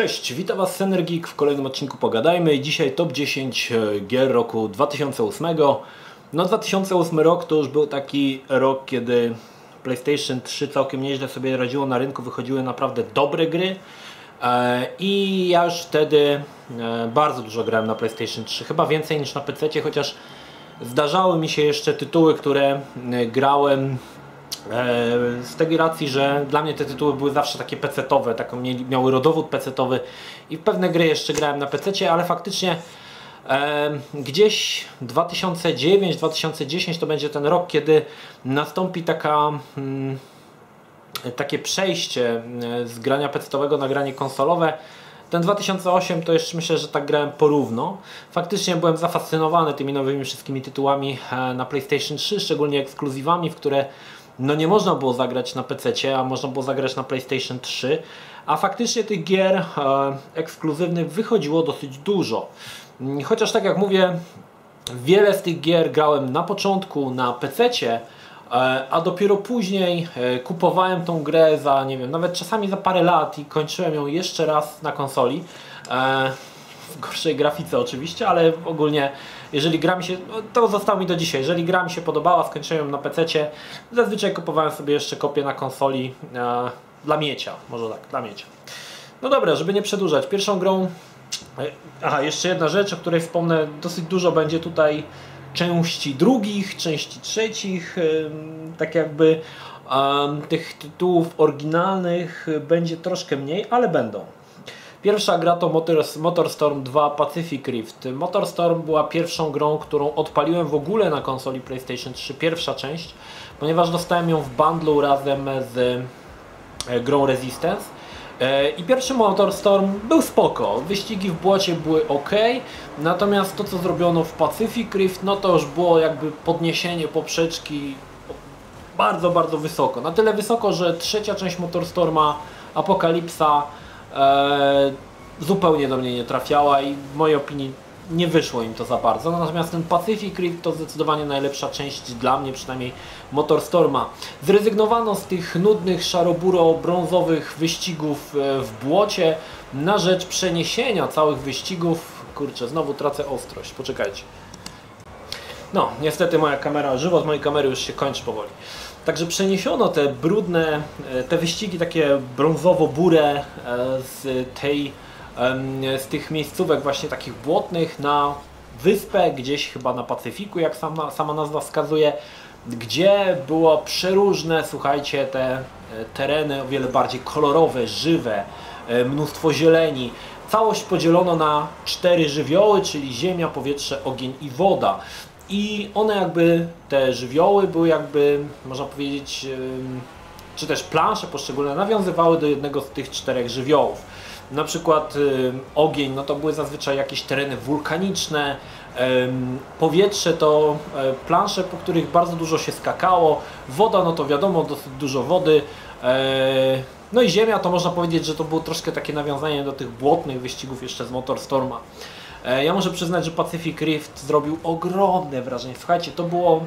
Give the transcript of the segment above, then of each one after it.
Cześć, witam Was Synergeek w kolejnym odcinku Pogadajmy. Dzisiaj top 10 e, gier roku 2008. No 2008 rok to już był taki rok, kiedy PlayStation 3 całkiem nieźle sobie radziło na rynku, wychodziły naprawdę dobre gry. E, I ja już wtedy e, bardzo dużo grałem na PlayStation 3, chyba więcej niż na PC, chociaż zdarzały mi się jeszcze tytuły, które grałem z tej racji, że dla mnie te tytuły były zawsze takie pecetowe, taką miały rodowód pecetowy i w pewne gry jeszcze grałem na pececie, ale faktycznie e, gdzieś 2009-2010 to będzie ten rok, kiedy nastąpi taka hmm, takie przejście e, z grania pecetowego na granie konsolowe. Ten 2008 to jeszcze myślę, że tak grałem porówno. Faktycznie byłem zafascynowany tymi nowymi wszystkimi tytułami e, na PlayStation 3, szczególnie ekskluzywami, w które no nie można było zagrać na PC, a można było zagrać na PlayStation 3, a faktycznie tych gier e, ekskluzywnych wychodziło dosyć dużo. Chociaż tak jak mówię, wiele z tych gier grałem na początku na PC, e, a dopiero później e, kupowałem tą grę za, nie wiem, nawet czasami za parę lat i kończyłem ją jeszcze raz na konsoli. E, w gorszej grafice oczywiście, ale ogólnie jeżeli gra mi się, no, to zostało mi do dzisiaj, jeżeli gra mi się podobała, skończyłem na PC, zazwyczaj kupowałem sobie jeszcze kopię na konsoli e, dla miecia, może tak, dla miecia. No dobra, żeby nie przedłużać, pierwszą grą, e, aha, jeszcze jedna rzecz, o której wspomnę, dosyć dużo będzie tutaj części drugich, części trzecich, e, tak jakby tych tytułów oryginalnych będzie troszkę mniej, ale będą. Pierwsza gra to Motorstorm 2 Pacific Rift. Motorstorm była pierwszą grą, którą odpaliłem w ogóle na konsoli PlayStation 3, pierwsza część, ponieważ dostałem ją w bundlu razem z e, grą Resistance. E, I pierwszy Motorstorm był spoko, wyścigi w błocie były ok, natomiast to co zrobiono w Pacific Rift, no to już było jakby podniesienie poprzeczki bardzo, bardzo wysoko. Na tyle wysoko, że trzecia część Motorstorma, Apokalipsa, zupełnie do mnie nie trafiała i w mojej opinii nie wyszło im to za bardzo. Natomiast ten Pacific Rim to zdecydowanie najlepsza część dla mnie, przynajmniej Motorstorma. Zrezygnowano z tych nudnych szaroburo-brązowych wyścigów e, w błocie na rzecz przeniesienia całych wyścigów. Kurczę, znowu tracę ostrość, poczekajcie. No, niestety moja kamera, żywot mojej kamery już się kończy powoli. Także przeniesiono te brudne, e, te wyścigi takie brązowo-burę e, z tej, z tych miejscówek właśnie takich błotnych na wyspę, gdzieś chyba na Pacyfiku, jak sama, sama nazwa wskazuje, gdzie było przeróżne, słuchajcie, te e, tereny o wiele bardziej kolorowe, żywe, mnóstwo zieleni. Całość podzielono na cztery żywioły, czyli ziemia, powietrze, ogień i woda. I one jakby, te żywioły były jakby, można powiedzieć, czy też plansze poszczególne nawiązywały do jednego z tych czterech żywiołów. Na przykład ogień, no to były zazwyczaj jakieś tereny wulkaniczne, powietrze to e, plansze, po których bardzo dużo się skakało, woda, no to wiadomo, dosyć dużo wody, e, no i ziemia to można powiedzieć, że to było troszkę takie nawiązanie do tych błotnych wyścigów jeszcze z Motorstorma. E, ja muszę przyznać, że Pacific Rift zrobił ogromne wrażenie. Słuchajcie, to było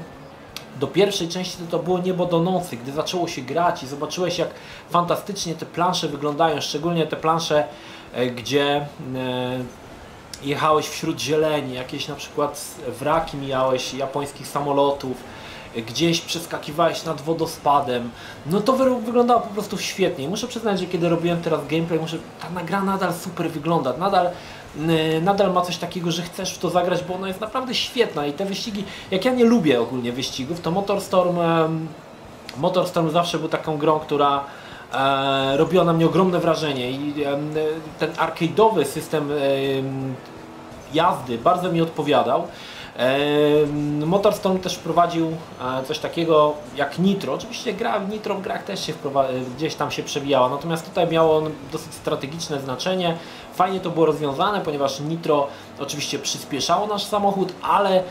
do pierwszej części to, to było niebo do nocy, gdy zaczęło się grać i zobaczyłeś jak fantastycznie te plansze wyglądają, szczególnie te plansze, e, gdzie e, jechałeś wśród zieleni, jakieś na przykład wraki mijałeś japońskich samolotów, gdzieś przeskakiwałeś nad wodospadem, no to wyglądało po prostu świetnie. Muszę przyznać, że kiedy robiłem teraz gameplay, muszę, ta nagra nadal super wygląda, nadal nadal ma coś takiego, że chcesz w to zagrać, bo ona jest naprawdę świetna i te wyścigi, jak ja nie lubię ogólnie wyścigów, to Motorstorm, Motorstorm zawsze był taką grą, która e, robiła na mnie ogromne wrażenie i ten arcade'owy system jazdy bardzo mi odpowiadał. Motorstorm też wprowadził e, coś takiego jak Nitro. Oczywiście gra w Nitro w grach też się gdzieś tam się przewijała, natomiast tutaj miało on dosyć strategiczne znaczenie. Fajnie to było rozwiązane, ponieważ Nitro oczywiście przyspieszało nasz samochód, ale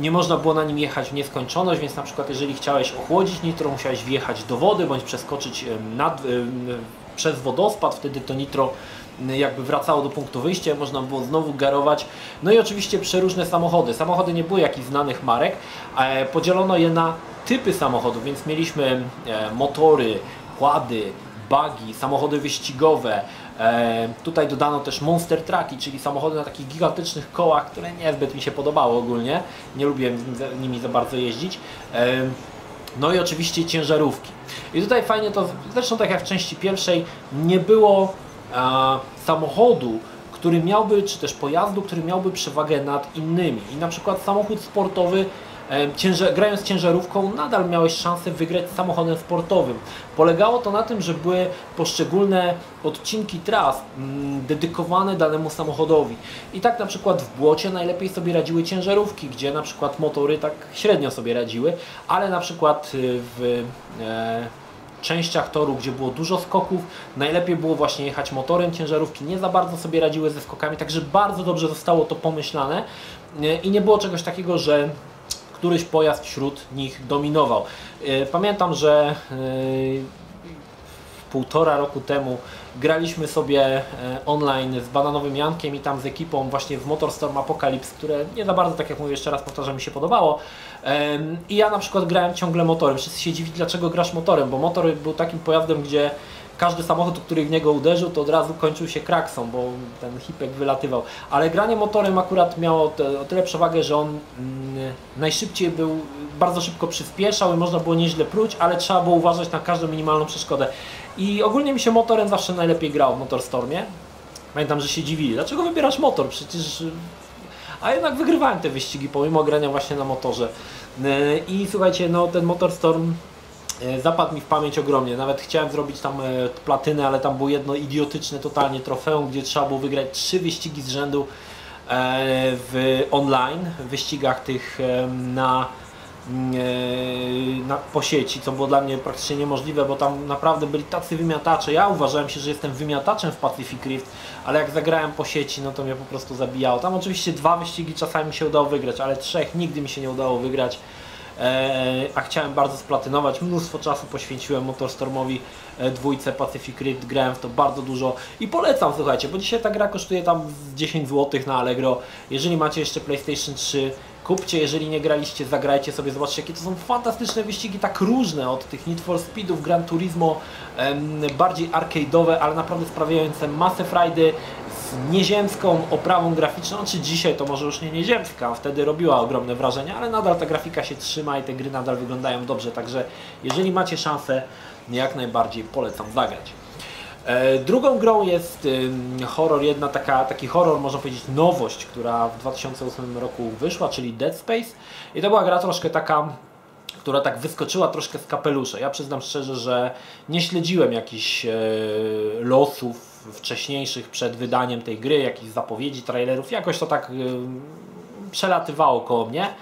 nie można było na nim jechać w nieskończoność, więc na przykład jeżeli chciałeś ochłodzić Nitro, musiałeś wjechać do wody bądź przeskoczyć nad, przez wodospad, wtedy to Nitro jakby wracało do punktu wyjścia, można było znowu garować. No i oczywiście przeróżne samochody. Samochody nie były jakichś znanych marek, podzielono je na typy samochodów, więc mieliśmy e, motory, kłady, buggy, samochody wyścigowe. E, tutaj dodano też monster trucki, czyli samochody na takich gigantycznych kołach, które niezbyt mi się podobało ogólnie. Nie lubiłem nimi za bardzo jeździć. E, no i oczywiście ciężarówki. I tutaj fajnie to, zresztą tak jak w części pierwszej, nie było samochodu, który miałby, czy też pojazdu, który miałby przewagę nad innymi. I na przykład samochód sportowy Ciężar, grając ciężarówką nadal miałeś szansę wygrać samochodem sportowym. Polegało to na tym, że były poszczególne odcinki tras mm, dedykowane danemu samochodowi. I tak na przykład w błocie najlepiej sobie radziły ciężarówki, gdzie na przykład motory tak średnio sobie radziły, ale na przykład y, w e, częściach toru, gdzie było dużo skoków, najlepiej było właśnie jechać motorem, ciężarówki nie za bardzo sobie radziły ze skokami, także bardzo dobrze zostało to pomyślane y, i nie było czegoś takiego, że któryś pojazd wśród nich dominował. E, pamiętam, że e, półtora roku temu graliśmy sobie e, online z Bananowym Jankiem i tam z ekipą właśnie w Motorstorm Apocalypse, które nie za bardzo, tak jak mówię, jeszcze raz powtarzam, mi się podobało. I ja na przykład grałem ciągle motorem. Wszyscy się dziwili, dlaczego grasz motorem, bo motor był takim pojazdem, gdzie każdy samochód, który w niego uderzył, to od razu kończył się kraksą, bo ten hipek wylatywał. Ale granie motorem akurat miało o tyle przewagę, że on mm, najszybciej był, bardzo szybko przyspieszał i można było nieźle pruć, ale trzeba było uważać na każdą minimalną przeszkodę. I ogólnie mi się motorem zawsze najlepiej grał w Motorstormie. Pamiętam, że się dziwili, dlaczego wybierasz motor? Przecież... A jednak wygrywałem te wyścigi pomimo grania właśnie na motorze. I słuchajcie, no ten Motorstorm E, zapadł mi w pamięć ogromnie. Nawet chciałem zrobić tam e, platynę, ale tam było jedno idiotyczne totalnie trofeum, gdzie trzeba było wygrać trzy wyścigi z rzędu e, w online, w wyścigach tych na, na, po sieci, co było dla mnie praktycznie niemożliwe, bo tam naprawdę byli tacy wymiatacze. Ja uważałem się, że jestem wymiataczem w Pacific Rift, ale jak zagrałem po sieci, no to mnie po prostu zabijało. Tam oczywiście dwa wyścigi czasami mi się udało wygrać, ale trzech nigdy mi się nie udało wygrać. E, a chciałem bardzo splatynować. Mnóstwo czasu poświęciłem Motorstormowi e, dwójce Pacific Rift, grałem w to bardzo dużo i polecam, słuchajcie, bo dzisiaj ta gra kosztuje tam 10 zł na Allegro. Jeżeli macie jeszcze PlayStation 3, kupcie, jeżeli nie graliście, zagrajcie sobie, zobaczcie jakie to są fantastyczne wyścigi, tak różne od tych Need for Speedów, Gran Turismo, bardziej arcade'owe, ale naprawdę sprawiające masę frajdy, nieziemską oprawą graficzną, czy dzisiaj to może już nie nieziemska, wtedy robiła ogromne wrażenie, ale nadal ta grafika się trzyma i te gry nadal wyglądają dobrze, także jeżeli macie szansę, jak najbardziej polecam zagrać. E, drugą grą jest horror, jedna taka, taki horror, można powiedzieć nowość, która w 2008 roku wyszła, czyli Dead Space i to była gra troszkę taka która tak wyskoczyła troszkę z kapelusza. Ja przyznam szczerze, że nie śledziłem jakichś e, losów wcześniejszych przed wydaniem tej gry, jakichś zapowiedzi, trailerów, jakoś to tak przelatywało koło mnie.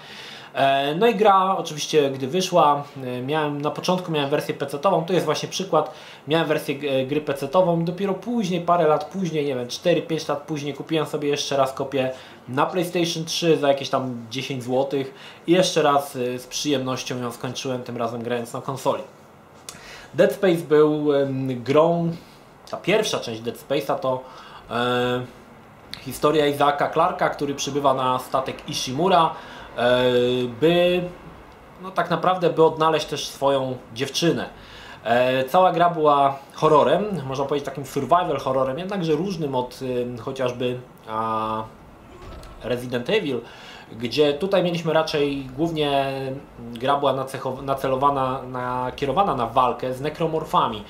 E, no i gra oczywiście gdy wyszła, y, miałem, na początku miałem wersję PC-ową, to jest właśnie przykład, miałem wersję e, gry PC-ową, dopiero później, parę lat później, nie wiem, 4-5 lat później kupiłem sobie jeszcze raz kopię na PlayStation 3 za jakieś tam 10 zł i jeszcze raz y, z przyjemnością ją skończyłem, tym razem grając na konsoli. Dead Space był grą ta pierwsza część Dead Space'a to e, historia Isaaca Clarka, który przybywa na statek Ishimura, e, by no tak naprawdę by odnaleźć też swoją dziewczynę. E, cała gra była horrorem, można powiedzieć takim survival horrorem, jednakże różnym od e, chociażby Resident Evil, gdzie tutaj mieliśmy raczej głównie gra była nacelowana, nakierowana na walkę z nekromorfami.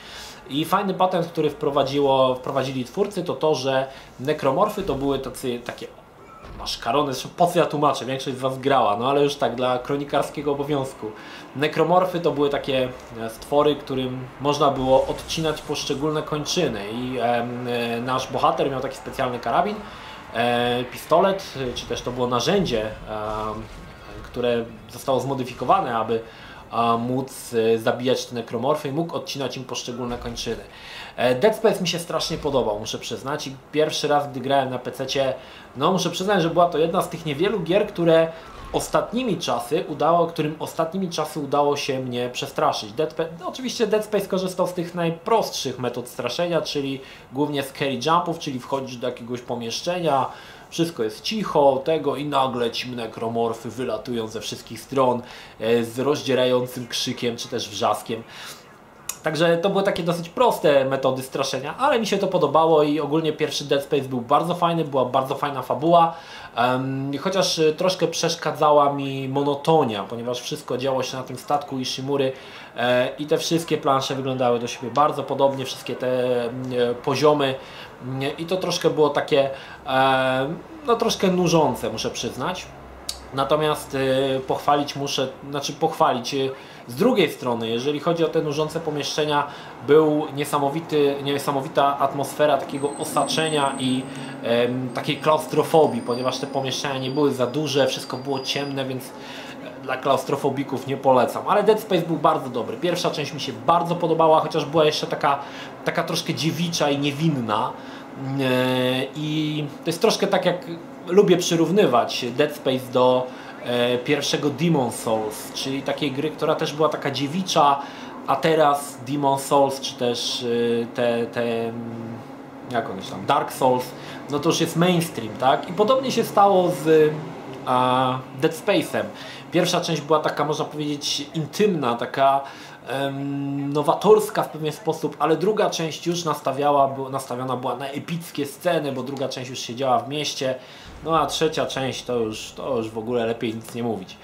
I fajny patent, który wprowadziło, wprowadzili twórcy, to to, że nekromorfy to były tacy, takie maszkarony, po co ja tłumaczę, większość z Was grała, no ale już tak, dla kronikarskiego obowiązku. Nekromorfy to były takie e, stwory, którym można było odcinać poszczególne kończyny i e, nasz bohater miał taki specjalny karabin, e, pistolet, czy też to było narzędzie, e, które zostało zmodyfikowane, aby móc e, zabijać te nekromorfy i mógł odcinać im poszczególne kończyny. E, Dead Space mi się strasznie podobał, muszę przyznać. I pierwszy raz, gdy grałem na PC, no muszę przyznać, że była to jedna z tych niewielu gier, które ostatnimi czasy udało, którym ostatnimi czasy udało się mnie przestraszyć. Dead, no, oczywiście Dead Space korzystał z tych najprostszych metod straszenia, czyli głównie scary jumpów, czyli wchodzisz do jakiegoś pomieszczenia, wszystko jest cicho, tego i nagle ci nekromorfy wylatują ze wszystkich stron e, z rozdzierającym krzykiem czy też wrzaskiem. Także to były takie dosyć proste metody straszenia, ale mi się to podobało i ogólnie pierwszy Dead Space był bardzo fajny, była bardzo fajna fabuła. Um, chociaż y, troszkę przeszkadzała mi monotonia, ponieważ wszystko działo się na tym statku Ishimury e, i te wszystkie plansze wyglądały do siebie bardzo podobnie, wszystkie te e, poziomy e, i to troszkę było takie e, no troszkę nużące muszę przyznać. Natomiast y, pochwalić muszę, znaczy pochwalić z drugiej strony, jeżeli chodzi o te nużące pomieszczenia, był niesamowity, niesamowita atmosfera takiego osaczenia i y, takiej klaustrofobii, ponieważ te pomieszczenia nie były za duże, wszystko było ciemne, więc e, dla klaustrofobików nie polecam. Ale Dead Space był bardzo dobry. Pierwsza część mi się bardzo podobała, chociaż była jeszcze taka, taka troszkę dziewicza i niewinna. E, I to jest troszkę tak jak lubię przyrównywać Dead Space do e, pierwszego Demon Souls, czyli takiej gry, która też była taka dziewicza, a teraz Demon Souls, czy też e, te, te mm, jak one tam, Dark Souls, no to już jest mainstream, tak? I podobnie się stało z a, Dead Space'em. Pierwsza część była taka, można powiedzieć, intymna, taka nowatorska w pewien sposób, ale druga część już nastawiała, nastawiona była na epickie sceny, bo druga część już się działa w mieście, no a trzecia część to już, to już w ogóle lepiej nic nie mówić.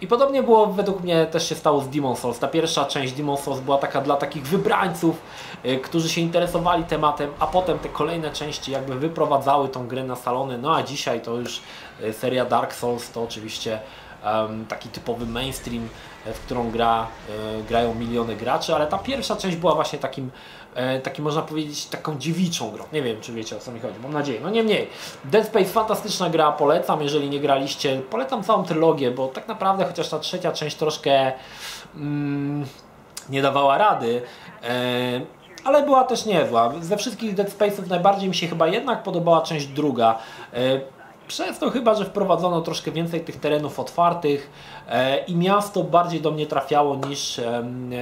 I podobnie było według mnie też się stało z Demon Souls. Ta pierwsza część Demon Souls była taka dla takich wybrańców, y, którzy się interesowali tematem, a potem te kolejne części jakby wyprowadzały tą grę na salony. No a dzisiaj to już y, seria Dark Souls to oczywiście taki typowy mainstream, e, w którą gra, e, grają miliony graczy, ale ta pierwsza część była właśnie takim, e, takim można powiedzieć, taką dziewiczą grą. Nie wiem, czy wiecie o co mi chodzi, mam nadzieję. No nie mniej. Dead Space fantastyczna gra, polecam, jeżeli nie graliście. Polecam całą trylogię, bo tak naprawdę chociaż ta trzecia część troszkę mm, nie dawała rady, ale była też niezła. Ze wszystkich Dead Space'ów najbardziej mi się chyba jednak podobała część druga. Przez to chyba, że wprowadzono troszkę więcej tych terenów otwartych e, i miasto bardziej do mnie trafiało niż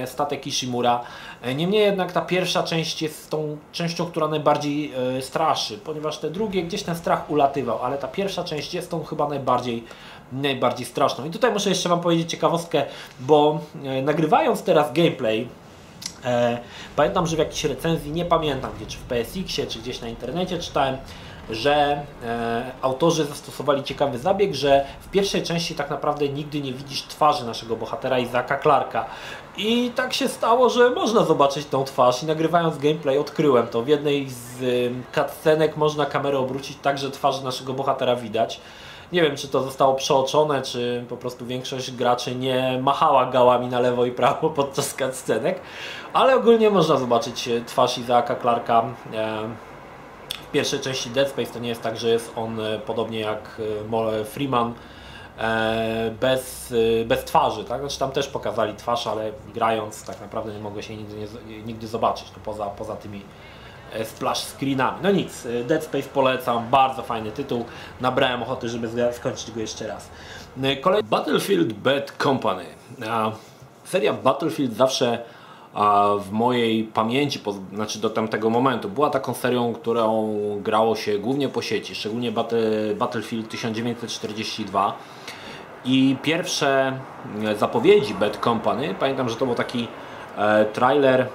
statek Ishimura. E, niemniej jednak ta pierwsza część jest tą częścią, która najbardziej e, straszy, ponieważ te drugie gdzieś ten strach ulatywał, ale ta pierwsza część jest tą chyba najbardziej najbardziej straszną. I tutaj muszę jeszcze Wam powiedzieć ciekawostkę, bo nagrywając teraz gameplay, pamiętam, że w jakiejś recenzji, nie pamiętam gdzie, czy w PSX-ie, czy gdzieś na internecie czytałem, że e, autorzy zastosowali ciekawy zabieg, że w pierwszej części tak naprawdę nigdy nie widzisz twarzy naszego bohatera Izaka Clarka. I tak się stało, że można zobaczyć tą twarz i nagrywając gameplay odkryłem to. W jednej z y, cutscenek można kamerę obrócić tak, że twarzy naszego bohatera widać. Nie wiem, czy to zostało przeoczone, czy po prostu większość graczy nie machała gałami na lewo i prawo podczas cutscenek, ale ogólnie można zobaczyć twarz Izaaka Clarka e, pierwszej części Dead Space to nie jest tak, że jest on e, podobnie jak e, Freeman e, bez, bez twarzy, tak? Znaczy tam też pokazali twarz, ale grając tak naprawdę nie mogę się nigdy, nie, nigdy zobaczyć, to poza, poza tymi splash screenami. No nic, Dead Space polecam, bardzo fajny tytuł, nabrałem ochoty, żeby skończyć go jeszcze raz. Kolej Battlefield Bad Company. Seria Battlefield zawsze w mojej pamięci, znaczy do tamtego momentu, była taką serią, którą grało się głównie po sieci, szczególnie Battlefield 1942 i pierwsze e, zapowiedzi Bad Company, pamiętam, że to był taki e, trailer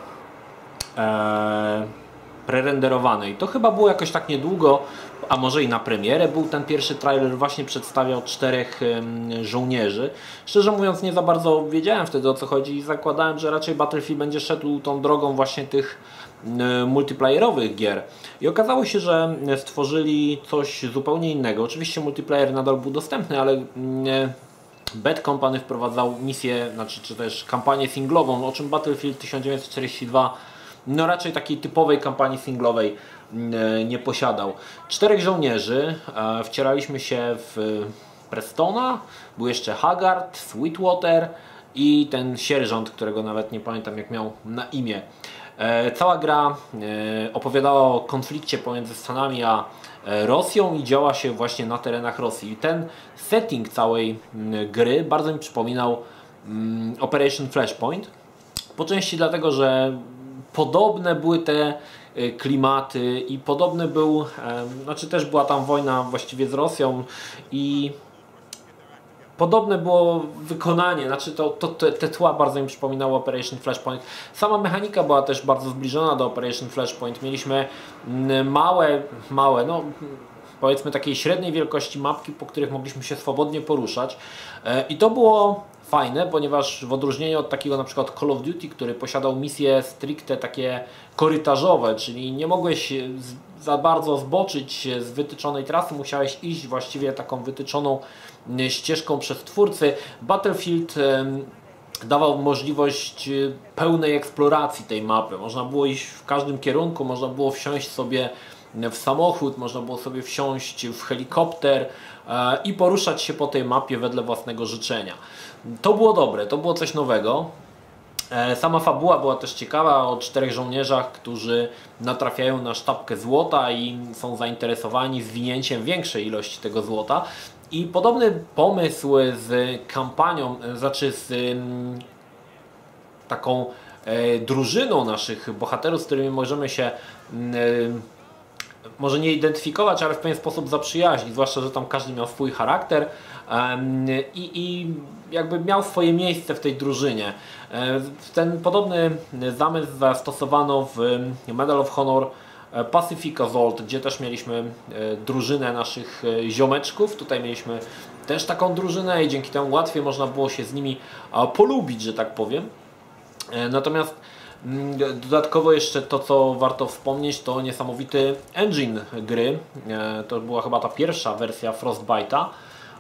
e, prerenderowany. I to chyba było jakoś tak niedługo a może i na premierę był ten pierwszy trailer, właśnie przedstawiał czterech żołnierzy. Szczerze mówiąc nie za bardzo wiedziałem wtedy o co chodzi i zakładałem, że raczej Battlefield będzie szedł tą drogą właśnie tych multiplayerowych gier. I okazało się, że stworzyli coś zupełnie innego. Oczywiście multiplayer nadal był dostępny, ale Bad Company wprowadzał misję, znaczy, czy też kampanię singlową, o czym Battlefield 1942 no raczej takiej typowej kampanii singlowej E, nie posiadał. Czterech żołnierzy, e, wcieraliśmy się w Prestona, był jeszcze Haggard, Sweetwater i ten sierżant, którego nawet nie pamiętam jak miał na imię. E, cała gra opowiadała o konflikcie pomiędzy Stanami a Rosją i działa się właśnie na terenach Rosji. I ten setting całej gry bardzo mi przypominał Operation Flashpoint. Po części dlatego, że podobne były te klimaty i podobny był, znaczy też była tam wojna właściwie z Rosją i podobne było wykonanie, znaczy to, to, te, te tła bardzo mi przypominało Operation Flashpoint. Sama mechanika była też bardzo zbliżona do Operation Flashpoint. Mieliśmy małe, małe, no powiedzmy takiej średniej wielkości mapki, po których mogliśmy się swobodnie poruszać e, i to było fajne, ponieważ w odróżnieniu od takiego na przykład Call of Duty, który posiadał misje stricte takie korytarzowe, czyli nie mogłeś za bardzo zboczyć z wytyczonej trasy, musiałeś iść właściwie taką wytyczoną ścieżką przez twórcy. Battlefield dawał możliwość e, pełnej eksploracji tej mapy. Można było iść w każdym kierunku, można było wsiąść sobie w samochód, można było sobie wsiąść w helikopter e, i poruszać się po tej mapie wedle własnego życzenia. To było dobre, to było coś nowego. E, sama fabuła była też ciekawa o czterech żołnierzach, którzy natrafiają na sztabkę złota i są zainteresowani zwinięciem większej ilości tego złota. I podobny pomysł z kampanią, znaczy z mm, taką e, drużyną naszych bohaterów, z którymi możemy się mm, może nie identyfikować, ale w pewien sposób zaprzyjaźnić, zwłaszcza, że tam każdy miał swój charakter i, i jakby miał swoje miejsce w tej drużynie. E, ten podobny zamysł zastosowano w Medal of Honor e, Pacific Assault, gdzie też mieliśmy e, drużynę naszych ziomeczków. Tutaj mieliśmy też taką drużynę i dzięki temu łatwiej można było się z nimi polubić, że tak powiem. Natomiast dodatkowo jeszcze to, co warto wspomnieć, to niesamowity engine gry. E, to była chyba ta pierwsza wersja Frostbite'a,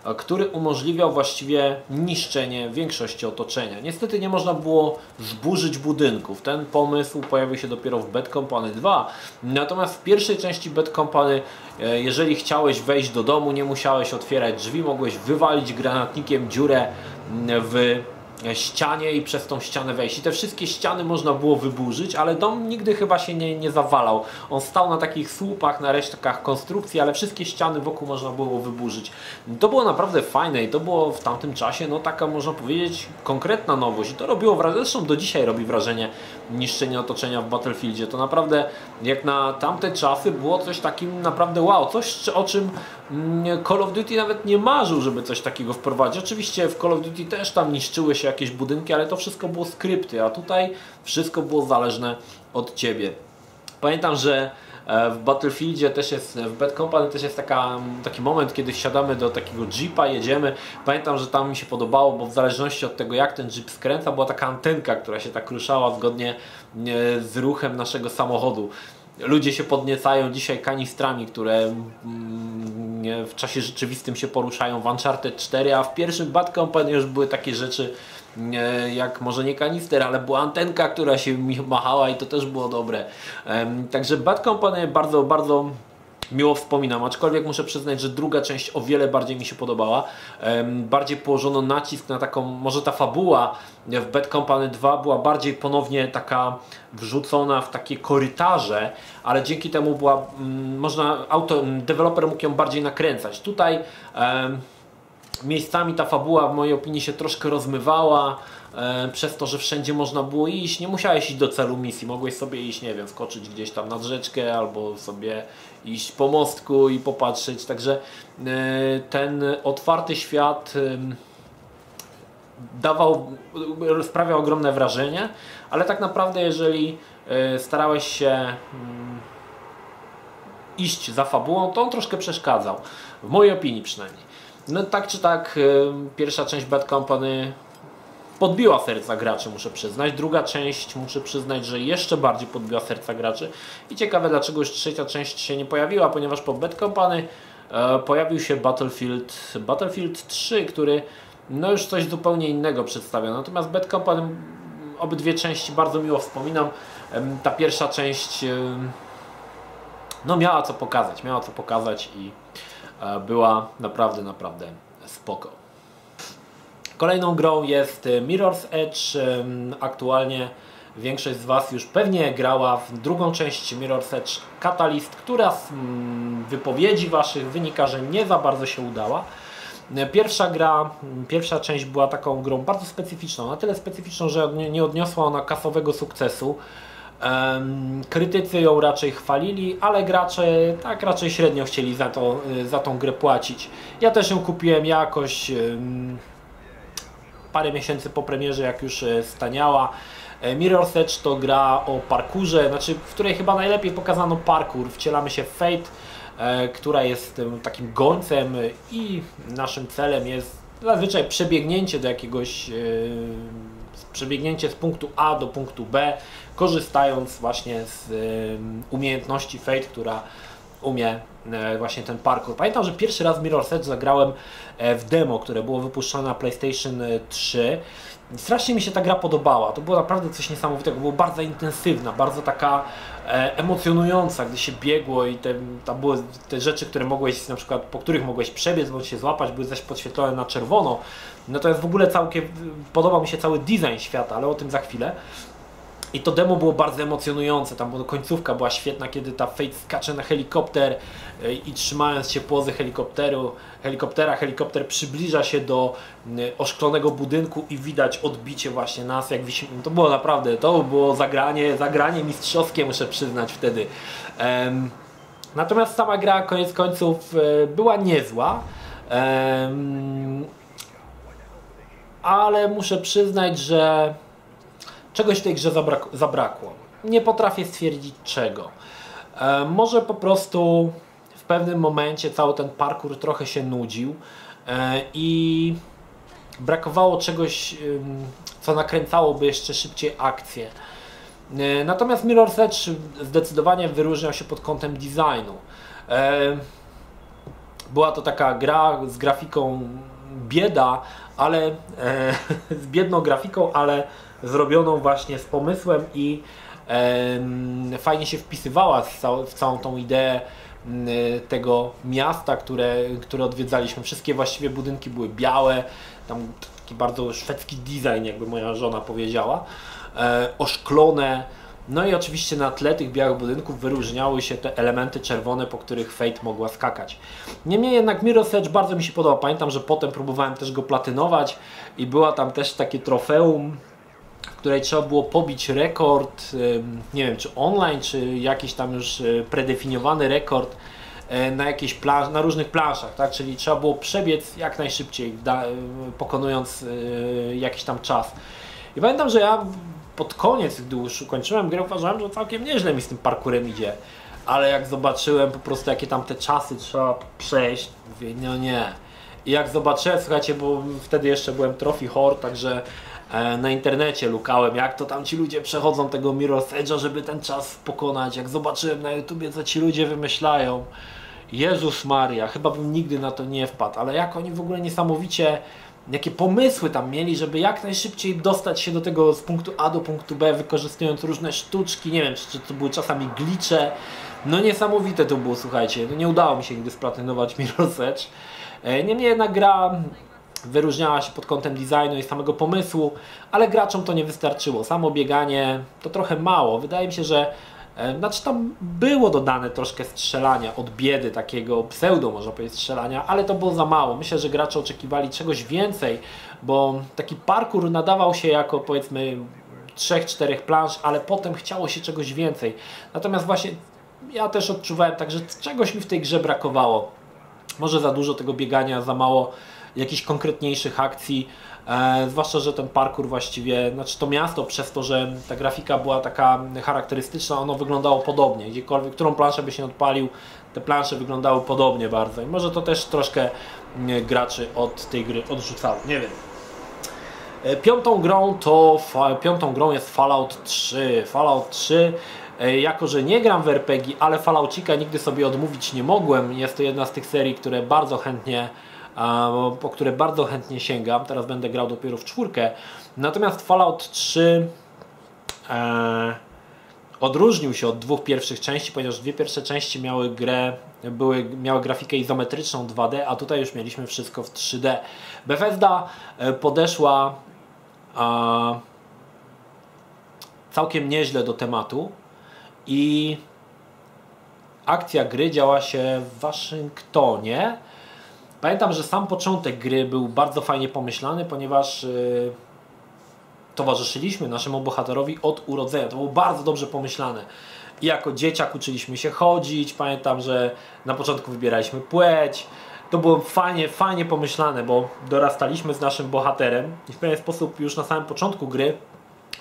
e, który umożliwiał właściwie niszczenie większości otoczenia. Niestety nie można było zburzyć budynków. Ten pomysł pojawił się dopiero w Bad Company 2. Natomiast w pierwszej części Bad Company, e, jeżeli chciałeś wejść do domu, nie musiałeś otwierać drzwi, mogłeś wywalić granatnikiem dziurę w ścianie i przez tą ścianę wejść. I te wszystkie ściany można było wyburzyć, ale dom nigdy chyba się nie, nie zawalał. On stał na takich słupach, na resztkach konstrukcji, ale wszystkie ściany wokół można było wyburzyć. To było naprawdę fajne i to było w tamtym czasie, no taka można powiedzieć konkretna nowość. I to robiło wrażenie, zresztą do dzisiaj robi wrażenie niszczenie otoczenia w Battlefieldzie. To naprawdę jak na tamte czasy było coś takim naprawdę wow, coś o czym mm, Call of Duty nawet nie marzył, żeby coś takiego wprowadzić. Oczywiście w Call of Duty też tam niszczyły się jakieś budynki, ale to wszystko było skrypty, a tutaj wszystko było zależne od Ciebie. Pamiętam, że e, w Battlefieldzie też jest, w Bad Company też jest taka, taki moment, kiedy wsiadamy do takiego jeepa, jedziemy. Pamiętam, że tam mi się podobało, bo w zależności od tego jak ten jeep skręca, była taka antenka, która się tak ruszała zgodnie e, z ruchem naszego samochodu. Ludzie się podniecają dzisiaj kanistrami, które w czasie rzeczywistym się poruszają w Uncharted 4, a w pierwszym Bad Company już były takie rzeczy jak może nie kanister, ale była antenka, która się machała i to też było dobre. Także Bad Company bardzo, bardzo miło wspominam, aczkolwiek muszę przyznać, że druga część o wiele bardziej mi się podobała. Bardziej położono nacisk na taką, może ta fabuła w Bad Company 2 była bardziej ponownie taka wrzucona w takie korytarze, ale dzięki temu była, mm, można, auto, deweloper mógł ją bardziej nakręcać. Tutaj miejscami ta fabuła w mojej opinii się troszkę rozmywała e, przez to, że wszędzie można było iść. Nie musiałeś iść do celu misji, mogłeś sobie iść, nie wiem, skoczyć gdzieś tam nad rzeczkę albo sobie iść po mostku i popatrzeć. Także e, ten otwarty świat dawał, sprawiał ogromne wrażenie, ale tak naprawdę jeżeli e, starałeś się mm, iść za fabułą, to on troszkę przeszkadzał. W mojej opinii przynajmniej. No tak czy tak, y, pierwsza część Bad Company podbiła serca graczy, muszę przyznać. Druga część, muszę przyznać, że jeszcze bardziej podbiła serca graczy. I ciekawe, dlaczego już trzecia część się nie pojawiła, ponieważ po Bad Company e, pojawił się Battlefield, Battlefield 3, który no już coś zupełnie innego przedstawia. Natomiast Bad Company obydwie części bardzo miło wspominam. Ta pierwsza część no miała co pokazać, miała co pokazać i była naprawdę, naprawdę spoko. Kolejną grą jest Mirror's Edge. Aktualnie większość z Was już pewnie grała w drugą część Mirror's Edge Catalyst, która z wypowiedzi Waszych wynika, że nie za bardzo się udała. Pierwsza gra, pierwsza część była taką grą bardzo specyficzną, na tyle specyficzną, że nie odniosła ona kasowego sukcesu. Krytycy ją raczej chwalili, ale gracze tak raczej średnio chcieli za, to, y, za tą grę płacić. Ja też ją kupiłem jakoś parę miesięcy po premierze, jak już e, staniała. E, Mirror's Edge to gra o parkurze, znaczy w której chyba najlepiej pokazano parkour. Wcielamy się w Fate, e, która jest takim gońcem i naszym celem jest zazwyczaj przebiegnięcie do jakiegoś, przebiegnięcie z punktu A do punktu B, korzystając właśnie z umiejętności Fate, która umie e, właśnie ten parkour. Pamiętam, że pierwszy raz Mirror's Edge zagrałem e, w demo, które było wypuszczone na PlayStation 3. I Strasznie mi się ta gra podobała. To było naprawdę coś niesamowitego. Było bardzo intensywna, bardzo taka e, emocjonująca, gdy się biegło i te, tam były te rzeczy, które mogłeś, na przykład po których mogłeś przebiec bądź się złapać, były zaś podświetlone na czerwono. No to jest w ogóle całkiem, podobał mi się cały design świata, ale o tym za chwilę. I to demo było bardzo emocjonujące, tam była końcówka była świetna, kiedy ta Fate skacze na helikopter e, i trzymając się pozy helikopteru, helikoptera, helikopter przybliża się do y, oszklonego budynku i widać odbicie właśnie nas, jak wisimy. To było naprawdę, to było zagranie, zagranie mistrzowskie, muszę przyznać wtedy. Natomiast sama gra koniec końców e, była niezła. Ale muszę przyznać, że czegoś w tej grze zabrak zabrakło. Nie potrafię stwierdzić czego. E, może po prostu w pewnym momencie cały ten parkour trochę się nudził e, i brakowało czegoś, co nakręcałoby jeszcze szybciej akcję. E, Natomiast Mirror's Edge zdecydowanie wyróżniał się pod kątem designu. E, Była to taka gra z grafiką bieda, ale e, z biedną grafiką, ale zrobioną właśnie z pomysłem i fajnie się wpisywała w całą tą ideę tego miasta, które, które odwiedzaliśmy. Wszystkie właściwie budynki były białe, tam taki bardzo szwedzki design, jakby moja żona powiedziała, e, oszklone. No i oczywiście na tle tych białych budynków wyróżniały się te elementy czerwone, po których Fate mogła skakać. Niemniej jednak Mirror's Edge bardzo mi się podoba. Pamiętam, że potem próbowałem też go platynować i była tam też takie trofeum, której trzeba było pobić rekord, nie wiem czy online, czy jakiś tam już y, predefiniowany rekord e, na jakiejś na różnych planszach, tak? Czyli trzeba było przebiec jak najszybciej, y, pokonując jakiś tam czas. I pamiętam, że ja pod koniec, gdy już ukończyłem grę, uważałem, że całkiem nieźle mi z tym parkurem idzie. Ale jak zobaczyłem po prostu jakie tam te czasy trzeba przejść, mówię, no nie. I jak zobaczyłem, słuchajcie, bo wtedy jeszcze byłem trophy whore, także e, na internecie lukałem, jak to tam ci ludzie przechodzą tego Mirror's Edge'a, żeby ten czas pokonać. Jak zobaczyłem na YouTubie, co ci ludzie wymyślają. Jezus Maria, chyba bym nigdy na to nie wpadł, ale jak oni w ogóle niesamowicie, jakie pomysły tam mieli, żeby jak najszybciej dostać się do tego z punktu A do punktu B, wykorzystując różne sztuczki, nie wiem, czy, czy to były czasami glicze. No niesamowite to było, słuchajcie, no nie udało mi się nigdy splatynować Mirror's Edge. E, Niemniej jednak gra wyróżniała się pod kątem designu i samego pomysłu, ale graczom to nie wystarczyło. Samo bieganie to trochę mało. Wydaje mi się, że e, znaczy tam było dodane troszkę strzelania od biedy, takiego pseudo można powiedzieć strzelania, ale to było za mało. Myślę, że gracze oczekiwali czegoś więcej, bo taki parkour nadawał się jako powiedzmy trzech, czterech plansz, ale potem chciało się czegoś więcej. Natomiast właśnie ja też odczuwałem tak, że czegoś mi w tej grze brakowało. Może za dużo tego biegania, za mało jakichś konkretniejszych akcji. E, zwłaszcza, że ten parkour właściwie, znaczy to miasto przez to, że ta grafika była taka charakterystyczna, ono wyglądało podobnie. Gdziekolwiek, którą planszę by się odpalił, te plansze wyglądały podobnie bardzo. I może to też troszkę mm, graczy od tej gry odrzucało. Nie wiem. E, Piątą grą to piątą grą jest Fallout 3. Fallout 3 e, jako, że nie gram w RPG, ale Falloutika nigdy sobie odmówić nie mogłem. Jest to jedna z tych serii, które bardzo chętnie po które bardzo chętnie sięgam. Teraz będę grał dopiero w czwórkę. Natomiast Fallout 3 e, odróżnił się od dwóch pierwszych części, ponieważ dwie pierwsze części miały grę, były, miały grafikę izometryczną 2D, a tutaj już mieliśmy wszystko w 3D. Bethesda e, podeszła całkiem nieźle do tematu i akcja gry działa się w Waszyngtonie. Pamiętam, że sam początek gry był bardzo fajnie pomyślany, ponieważ yy, towarzyszyliśmy naszemu bohaterowi od urodzenia. To było bardzo dobrze pomyślane. I jako dzieciak uczyliśmy się chodzić. Pamiętam, że na początku wybieraliśmy płeć. to było fajnie, fajnie pomyślane, bo dorastaliśmy z naszym bohaterem i w pewien sposób już na samym początku gry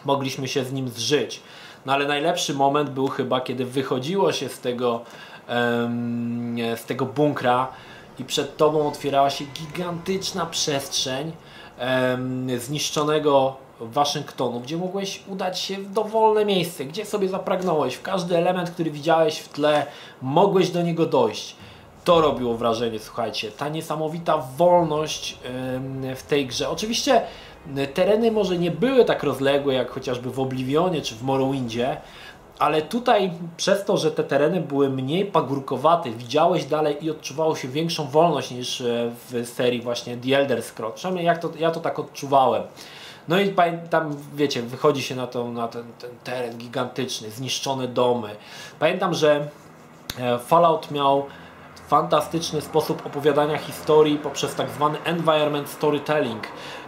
mogliśmy się z nim zżyć. No ale najlepszy moment był chyba, kiedy wychodziło się z tego, z tego bunkra i przed tobą otwierała się gigantyczna przestrzeń zniszczonego Waszyngtonu, gdzie mogłeś udać się w dowolne miejsce, gdzie sobie zapragnąłeś. W każdy element, który widziałeś w tle, mogłeś do niego dojść. To robiło wrażenie, słuchajcie. Ta niesamowita wolność w tej grze. Oczywiście tereny może nie były tak rozległe jak chociażby w Oblivionie czy w Morrowindzie, ale tutaj przez to, że te tereny były mniej pagórkowate, widziałeś dalej i odczuwało się większą wolność niż e, w serii właśnie The Elder Scrolls. Przynajmniej jak to, ja to tak odczuwałem. No i tam, wiecie, wychodzi się na, na ten, ten teren gigantyczny, zniszczone domy. Pamiętam, że e, Fallout miał fantastyczny sposób opowiadania historii poprzez tak zwany environment storytelling,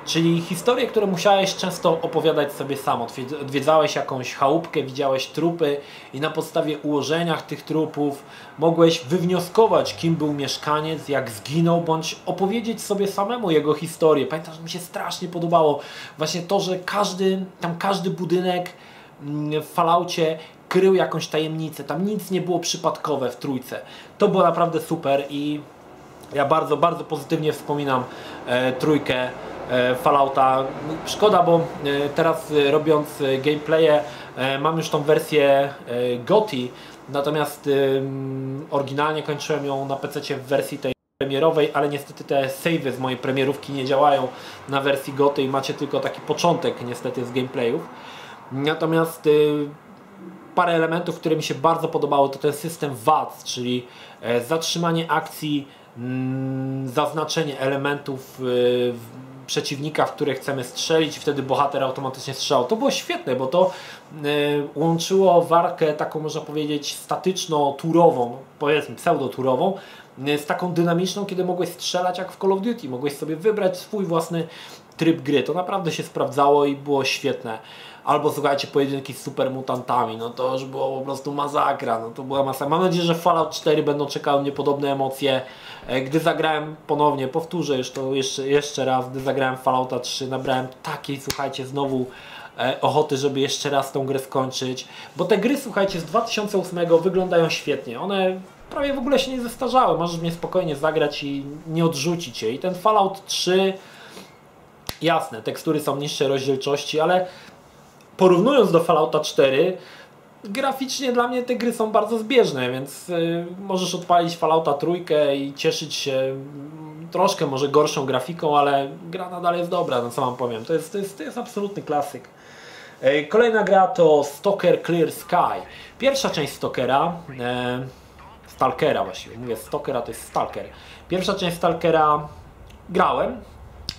czyli historie, które musiałeś często opowiadać sobie sam. Odwiedzałeś jakąś chałupkę, widziałeś trupy i na podstawie ułożeniach tych trupów mogłeś wywnioskować, kim był mieszkaniec, jak zginął, bądź opowiedzieć sobie samemu jego historię. Pamiętam, że mi się strasznie podobało właśnie to, że każdy, tam każdy budynek mm, w Falloutie krył jakąś tajemnicę. Tam nic nie było przypadkowe w trójce. To było naprawdę super i ja bardzo, bardzo pozytywnie wspominam e, trójkę Fallouta. Szkoda, bo e, teraz e, robiąc e, gameplaye e, mam już tą wersję e, GOTI, natomiast oryginalnie kończyłem ją na PC w wersji tej premierowej, ale niestety te savey z mojej premierówki nie działają na wersji GOTY i macie tylko taki początek niestety z gameplayów. Natomiast parę elementów, które mi się bardzo podobały, to ten system VAT, czyli e, zatrzymanie akcji, mm, zaznaczenie elementów e, przeciwnika, w które chcemy strzelić wtedy bohater automatycznie strzał. To było świetne, bo to e, łączyło warkę taką można powiedzieć statyczno-turową, powiedzmy pseudo-turową, z taką dynamiczną, kiedy mogłeś strzelać jak w Call of Duty, mogłeś sobie wybrać swój własny tryb gry. To naprawdę się sprawdzało i było świetne albo słuchajcie, pojedynki z super mutantami, no to już było po prostu masakra, no to była masa. Mam nadzieję, że Fallout 4 będą czekały mnie podobne emocje. E, gdy zagrałem ponownie, powtórzę już to jeszcze, jeszcze raz, gdy zagrałem Fallouta 3, nabrałem takiej, słuchajcie, znowu e, ochoty, żeby jeszcze raz tą grę skończyć, bo te gry, słuchajcie, z 2008 wyglądają świetnie, one prawie w ogóle się nie zestarzały, możesz mnie spokojnie zagrać i nie odrzucić je. I ten Fallout 3, jasne, tekstury są niższej rozdzielczości, ale porównując do Fallouta 4, graficznie dla mnie te gry są bardzo zbieżne, więc y, możesz odpalić Fallouta trójkę i cieszyć się mm, troszkę może gorszą grafiką, ale gra nadal jest dobra, no co mam powiem. To jest, to jest, to jest absolutny klasyk. Kolejna gra to Stalker Clear Sky. Pierwsza część Stalkera, e, Stalkera właściwie, mówię Stalkera to jest Stalker. Pierwsza część Stalkera grałem,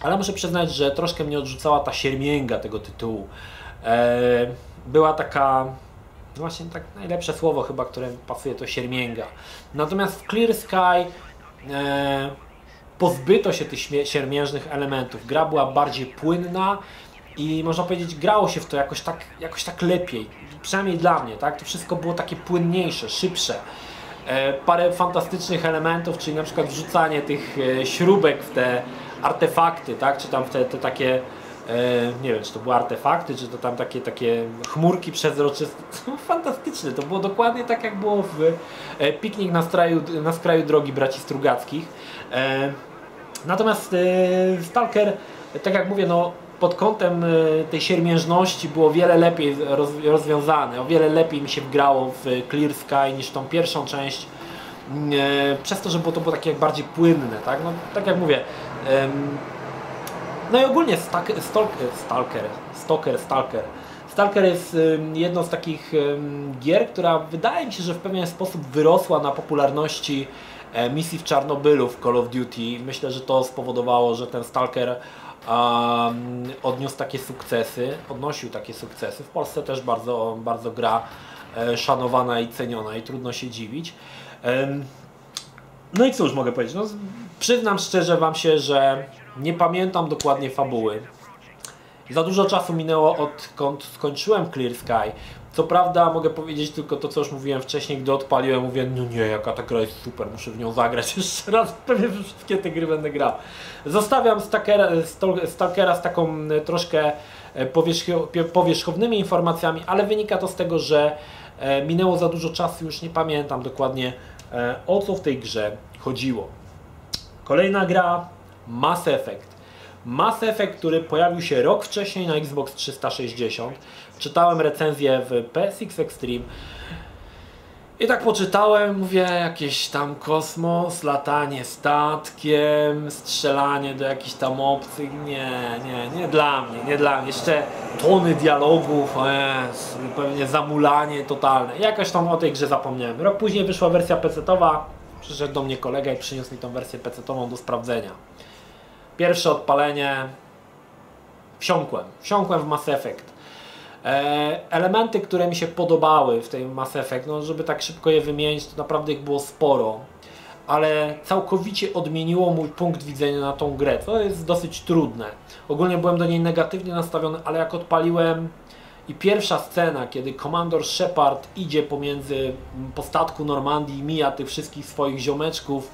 ale muszę przyznać, że troszkę mnie odrzucała ta siermięga tego tytułu. E, była taka, no właśnie tak najlepsze słowo chyba, które pasuje to siermięga. Natomiast w Clear Sky e, pozbyto się tych siermiężnych elementów. Gra była bardziej płynna i można powiedzieć grało się w to jakoś tak, jakoś tak lepiej. Przynajmniej dla mnie, tak? To wszystko było takie płynniejsze, szybsze. E, parę fantastycznych elementów, czyli na przykład wrzucanie tych śrubek w te artefakty, tak? Czy tam w te, te takie E, nie wiem, czy to były artefakty, czy to tam takie, takie chmurki przezroczyste. Fantastyczne, to było dokładnie tak jak było w e, Piknik na, straju, na skraju drogi braci Strugackich. E, natomiast Stalker, tak jak mówię, no pod kątem tej siermiężności było wiele lepiej rozwiązane, o wiele lepiej mi się wgrało w Clear Sky niż tą pierwszą część przez to, że było to było takie bardziej płynne, tak? No, tak jak mówię, no i ogólnie Stalker, Stalker, Stalker, Stalker. Stalker jest jedną z takich gier, która wydaje mi się, że w pewien sposób wyrosła na popularności e, misji w Czarnobylu w Call of Duty. Myślę, że to spowodowało, że ten Stalker um, odniósł takie sukcesy, odnosił takie sukcesy. W Polsce też bardzo, bardzo gra e, szanowana i ceniona i trudno się dziwić. No i cóż mogę powiedzieć, no, przyznam szczerze Wam się, że nie pamiętam dokładnie fabuły. Za dużo czasu minęło odkąd skończyłem Clear Sky. Co prawda mogę powiedzieć tylko to, co już mówiłem wcześniej, gdy odpaliłem, mówię, no nie, jaka ta gra jest super, muszę w nią zagrać jeszcze raz, pewnie wszystkie te gry będę grał. Zostawiam Stalkera, Stalkera z taką e, troszkę e, powierzchownymi informacjami, ale wynika to z tego, że e, minęło za dużo czasu, już nie pamiętam dokładnie o co w tej grze chodziło. Kolejna gra Mass Effect. Mass Effect, który pojawił się rok wcześniej na Xbox 360. Czytałem recenzję w PSX Extreme. I tak poczytałem, mówię, jakieś tam kosmos, latanie statkiem, strzelanie do jakichś tam obcych. Nie, nie, nie dla mnie, nie dla mnie. Jeszcze tony dialogów, pewnie zamulanie totalne. Jakoś tam o tej grze zapomniałem. Rok później wyszła wersja PC-towa. Przyszedł do mnie kolega i przyniósł mi tą wersję PC-tową do sprawdzenia. Pierwsze odpalenie. Wsiąkłem. Wsiąkłem w Mass Effect. E, elementy, które mi się podobały w tej Mass Effect, no żeby tak szybko je wymienić, to naprawdę ich było sporo. Ale całkowicie odmieniło mój punkt widzenia na tą grę, co jest dosyć trudne. Ogólnie byłem do niej negatywnie nastawiony, ale jak odpaliłem i pierwsza scena, kiedy komandor Shepard idzie pomiędzy po statku Normandii i mija tych wszystkich swoich ziomeczków,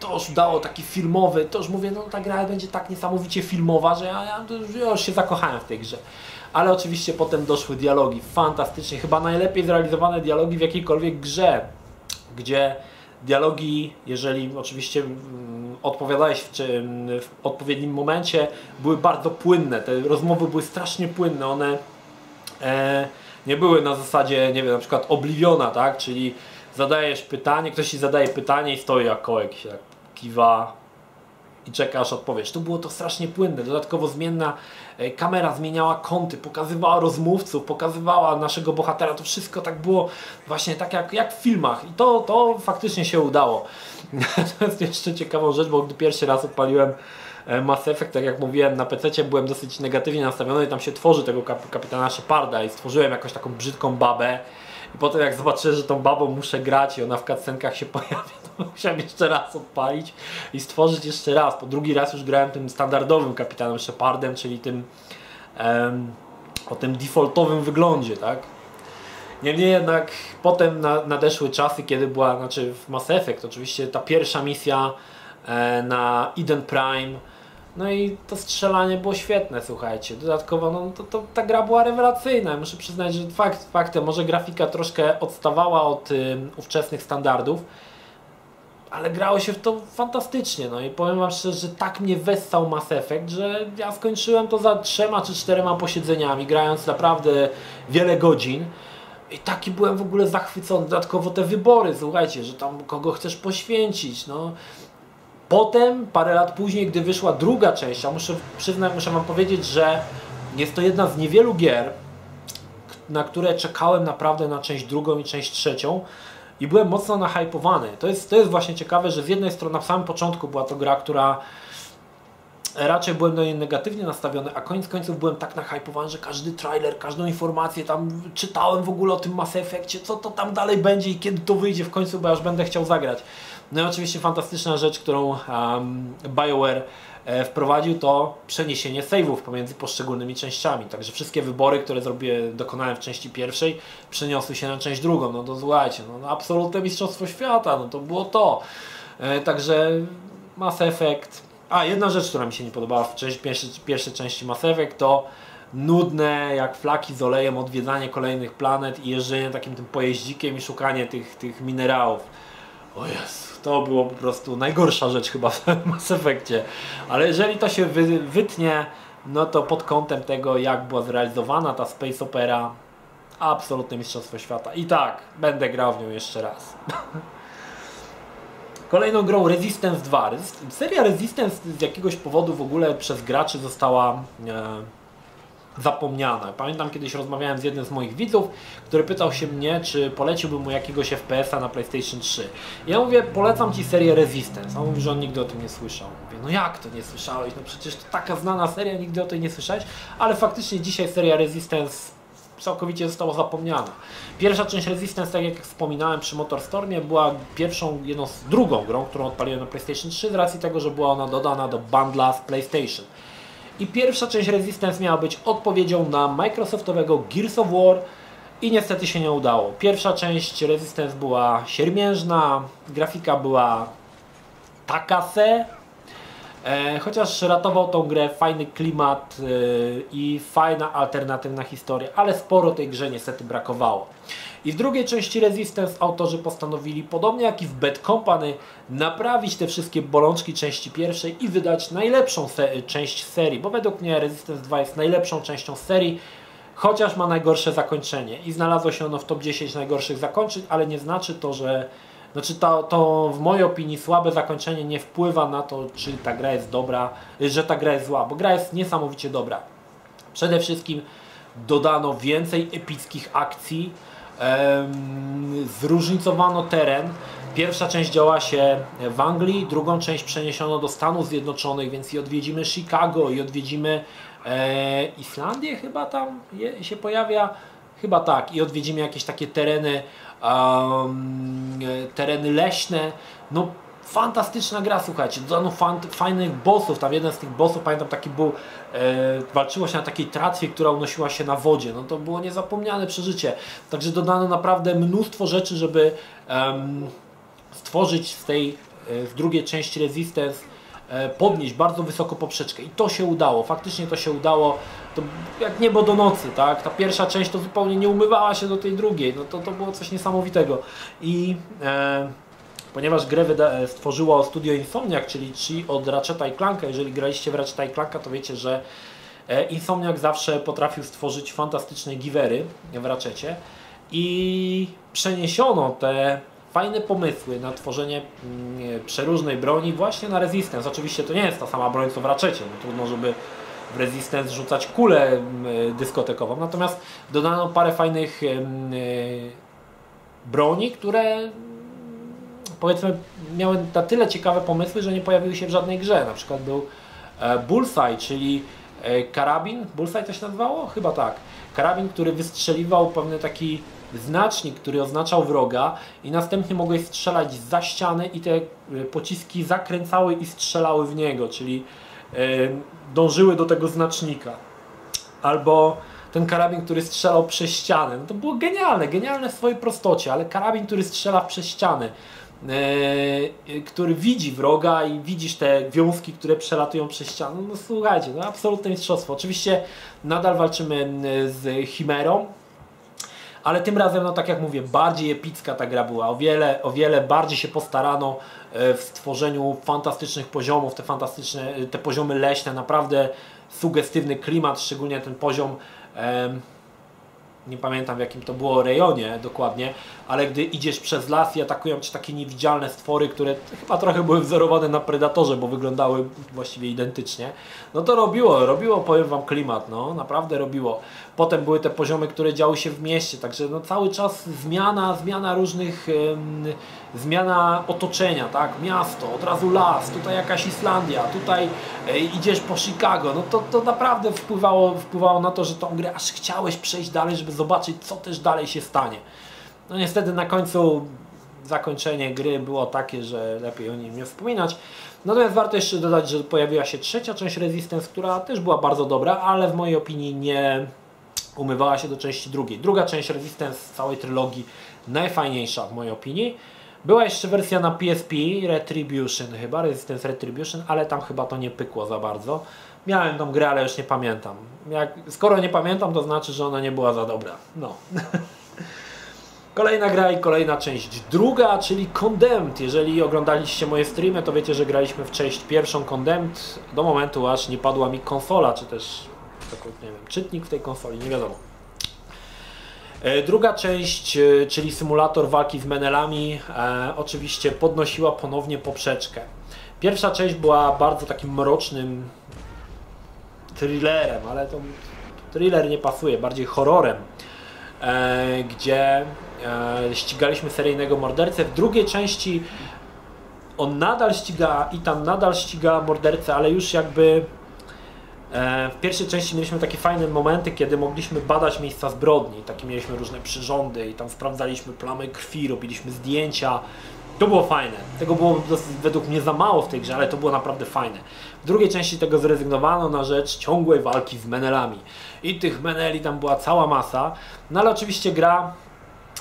to już dało taki filmowy, to już mówię, no ta gra będzie tak niesamowicie filmowa, że ja, ja, już się zakochałem w tej grze. Ale oczywiście potem doszły dialogi, fantastycznie, chyba najlepiej zrealizowane dialogi w jakiejkolwiek grze, gdzie dialogi, jeżeli oczywiście mm, odpowiadałeś w, w odpowiednim momencie, były bardzo płynne, te rozmowy były strasznie płynne, one e, nie były na zasadzie, nie wiem, na przykład obliwiona, tak, czyli zadajesz pytanie, ktoś ci zadaje pytanie i stoi jak kołek się tak kiwa i czeka aż odpowiesz. Tu było to strasznie płynne, dodatkowo zmienna e, kamera zmieniała kąty, pokazywała rozmówców, pokazywała naszego bohatera, to wszystko tak było właśnie tak jak, jak w filmach. I to, to faktycznie się udało. to jest jeszcze ciekawą rzecz, bo gdy pierwszy raz odpaliłem e, Mass Effect, tak jak mówiłem, na PC byłem dosyć negatywnie nastawiony. I tam się tworzy tego kap kapitana Sheparda i stworzyłem jakąś taką brzydką babę. I potem jak zobaczyłem, że tą babą muszę grać i ona w cutscenkach się pojawia, musiałem jeszcze raz odpalić i stworzyć jeszcze raz. Po drugi raz już grałem tym standardowym kapitanem Shepardem, czyli tym em, o tym defaultowym wyglądzie, tak? Niemniej jednak potem na, nadeszły czasy, kiedy była, znaczy w Mass Effect oczywiście ta pierwsza misja e, na Eden Prime, no i to strzelanie było świetne, słuchajcie. Dodatkowo no, to, to, ta gra była rewelacyjna. Muszę przyznać, że fakt faktem, może grafika troszkę odstawała od y, ówczesnych standardów, ale grało się w to fantastycznie. No i powiem Wam szczerze, że tak mnie wessał Mass Effect, że ja skończyłem to za trzema czy czterema posiedzeniami, grając naprawdę wiele godzin. I taki byłem w ogóle zachwycony. Dodatkowo te wybory, słuchajcie, że tam kogo chcesz poświęcić. No, Potem, parę lat później, gdy wyszła druga część, a muszę przyznać, muszę Wam powiedzieć, że jest to jedna z niewielu gier, na które czekałem naprawdę na część drugą i część trzecią i byłem mocno nahypowany. To jest, to jest właśnie ciekawe, że z jednej strony na samym początku była to gra, która raczej byłem do niej negatywnie nastawiony, a koniec końców byłem tak nahypowany, że każdy trailer, każdą informację tam czytałem w ogóle o tym Mass Effectie, co to tam dalej będzie i kiedy to wyjdzie w końcu, bo ja już będę chciał zagrać. No i oczywiście fantastyczna rzecz, którą um, BioWare wprowadził to przeniesienie save'ów pomiędzy poszczególnymi częściami. Także wszystkie wybory, które zrobię, dokonałem w części pierwszej, przeniosły się na część drugą. No to słuchajcie, no, no absolutne mistrzostwo świata, no to było to. E, także Mass Effect. A, jedna rzecz, która mi się nie podobała w części, pierwszej, pierwszej części Mass Effect to nudne jak flaki z olejem odwiedzanie kolejnych planet i jeżdżenie takim tym pojeździkiem i szukanie tych, tych minerałów. O Jezu to było po prostu najgorsza rzecz chyba w Mass Effectie. Ale jeżeli to się wy, wytnie, no to pod kątem tego, jak była zrealizowana ta Space Opera, absolutne mistrzostwo świata. I tak, będę grał w nią jeszcze raz. Kolejną grą Resistance 2. Seria Resistance z jakiegoś powodu w ogóle przez graczy została e, zapomniane. Pamiętam kiedyś rozmawiałem z jednym z moich widzów, który pytał się mnie, czy poleciłbym mu jakiegoś FPS-a na PlayStation 3. Ja mówię, polecam Ci serię Resistance. On mówi, że on nigdy o tym nie słyszał. Mówię, no jak to nie słyszałeś? No przecież to taka znana seria, nigdy o tej nie słyszałeś. Ale faktycznie dzisiaj seria Resistance całkowicie została zapomniana. Pierwsza część Resistance, tak jak wspominałem przy Motorstormie, była pierwszą, jedną z drugą grą, którą odpaliłem na PlayStation 3 z racji tego, że była ona dodana do bundla z PlayStation. I pierwsza część Resistance miała być odpowiedzią na Microsoftowego Gears of War i niestety się nie udało. Pierwsza część Resistance była siermiężna, grafika była taka se, e, chociaż ratował tą grę fajny klimat e, i fajna alternatywna historia, ale sporo tej grze niestety brakowało. I w drugiej części Resistance autorzy postanowili, podobnie jak i w Bad Company, naprawić te wszystkie bolączki części pierwszej i wydać najlepszą se część serii, bo według mnie Resistance 2 jest najlepszą częścią serii, chociaż ma najgorsze zakończenie i znalazło się ono w top 10 najgorszych zakończeń, ale nie znaczy to, że znaczy to, to w mojej opinii słabe zakończenie nie wpływa na to, czy ta gra jest dobra, że ta gra jest zła, bo gra jest niesamowicie dobra. Przede wszystkim dodano więcej epickich akcji, zróżnicowano teren. Pierwsza część działa się w Anglii, drugą część przeniesiono do Stanów Zjednoczonych, więc i odwiedzimy Chicago, i odwiedzimy e, Islandię chyba tam je, się pojawia, chyba tak, i odwiedzimy jakieś takie tereny, um, tereny leśne. No fantastyczna gra, słuchajcie, dodano fajnych bossów, tam jeden z tych bossów, pamiętam taki był, e, walczyło się na takiej tratwie, która unosiła się na wodzie, no to było niezapomniane przeżycie, także dodano naprawdę mnóstwo rzeczy, żeby stworzyć z tej, e, z drugiej części Resistance, e, podnieść bardzo wysoko poprzeczkę. I to się udało, faktycznie to się udało, to jak niebo do nocy, tak, ta pierwsza część to zupełnie nie umywała się do tej drugiej, no to, to było coś niesamowitego. I e, ponieważ grę stworzyło studio Insomniac, czyli ci od Ratcheta i Clanka. Jeżeli graliście w Ratcheta i Clanka, to wiecie, że e, Insomniac zawsze potrafił stworzyć fantastyczne givery w Ratchetie i przeniesiono te fajne pomysły na tworzenie mm, przeróżnej broni właśnie na Resistance. Oczywiście to nie jest ta sama broń co w Ratchetie, no trudno, żeby w Resistance rzucać kulę mm, dyskotekową, natomiast dodano parę fajnych e, broni, które powiedzmy miały na tyle ciekawe pomysły, że nie pojawiły się w żadnej grze. Na przykład był e, Bullseye, czyli e, karabin, Bullseye to się nazywało? Chyba tak. Karabin, który wystrzeliwał pewny taki znacznik, który oznaczał wroga i następnie mogłeś strzelać za ściany i te e, pociski zakręcały i strzelały w niego, czyli dążyły do tego znacznika. Albo ten karabin, który strzelał przez ściany. No to było genialne, genialne w swojej prostocie, ale karabin, który strzela przez ściany. E, który widzi wroga i widzisz te wiązki, które przelatują przez ścianę. No słuchajcie, no absolutne mistrzostwo. Oczywiście nadal walczymy z Chimerą, ale tym razem, no tak jak mówię, bardziej epicka ta gra była. O wiele, o wiele bardziej się postarano e, w stworzeniu fantastycznych poziomów, te fantastyczne, te poziomy leśne, naprawdę sugestywny klimat, szczególnie ten poziom nie pamiętam w jakim to było rejonie dokładnie, ale gdy idziesz przez las i atakują cię takie niewidzialne stwory, które chyba trochę były wzorowane na Predatorze, bo wyglądały właściwie identycznie, no to robiło, robiło, powiem Wam, klimat, no naprawdę robiło. Potem były te poziomy, które działy się w mieście, także no cały czas zmiana, zmiana różnych, zmiana otoczenia, tak, miasto, od razu las, tutaj jakaś Islandia, tutaj e, idziesz po Chicago, no to, to naprawdę wpływało, wpływało na to, że tą grę aż chciałeś przejść dalej, żeby zobaczyć, co też dalej się stanie. No niestety na końcu zakończenie gry było takie, że lepiej o nim nie wspominać. Natomiast warto jeszcze dodać, że pojawiła się trzecia część Resistance, która też była bardzo dobra, ale w mojej opinii nie umywała się do części drugiej. Druga część Resistance z całej trylogii najfajniejsza w mojej opinii. Była jeszcze wersja na PSP, Retribution chyba, Resistance Retribution, ale tam chyba to nie pykło za bardzo. Miałem tą grę, ale już nie pamiętam. Jak, skoro nie pamiętam, to znaczy, że ona nie była za dobra. No. Kolejna gra i kolejna część druga, czyli Condemned. Jeżeli oglądaliście moje streamy, to wiecie, że graliśmy w część pierwszą Condemned do momentu, aż nie padła mi konsola, czy też nie wiem, czytnik w tej konsoli, nie wiadomo. E, druga część, e, czyli symulator walki z menelami, e, oczywiście podnosiła ponownie poprzeczkę. Pierwsza część była bardzo takim mrocznym thrillerem, ale to thriller nie pasuje, bardziej horrorem, gdzie ścigaliśmy seryjnego mordercę. W drugiej części on nadal ściga i tam nadal ściga mordercę, ale już jakby w pierwszej części mieliśmy takie fajne momenty, kiedy mogliśmy badać miejsca zbrodni. Takie mieliśmy różne przyrządy i tam sprawdzaliśmy plamy krwi, robiliśmy zdjęcia To było fajne. Tego było według mnie za mało w tej grze, ale to było naprawdę fajne. W drugiej części tego zrezygnowano na rzecz ciągłej walki z menelami. I tych meneli tam była cała masa. No ale oczywiście gra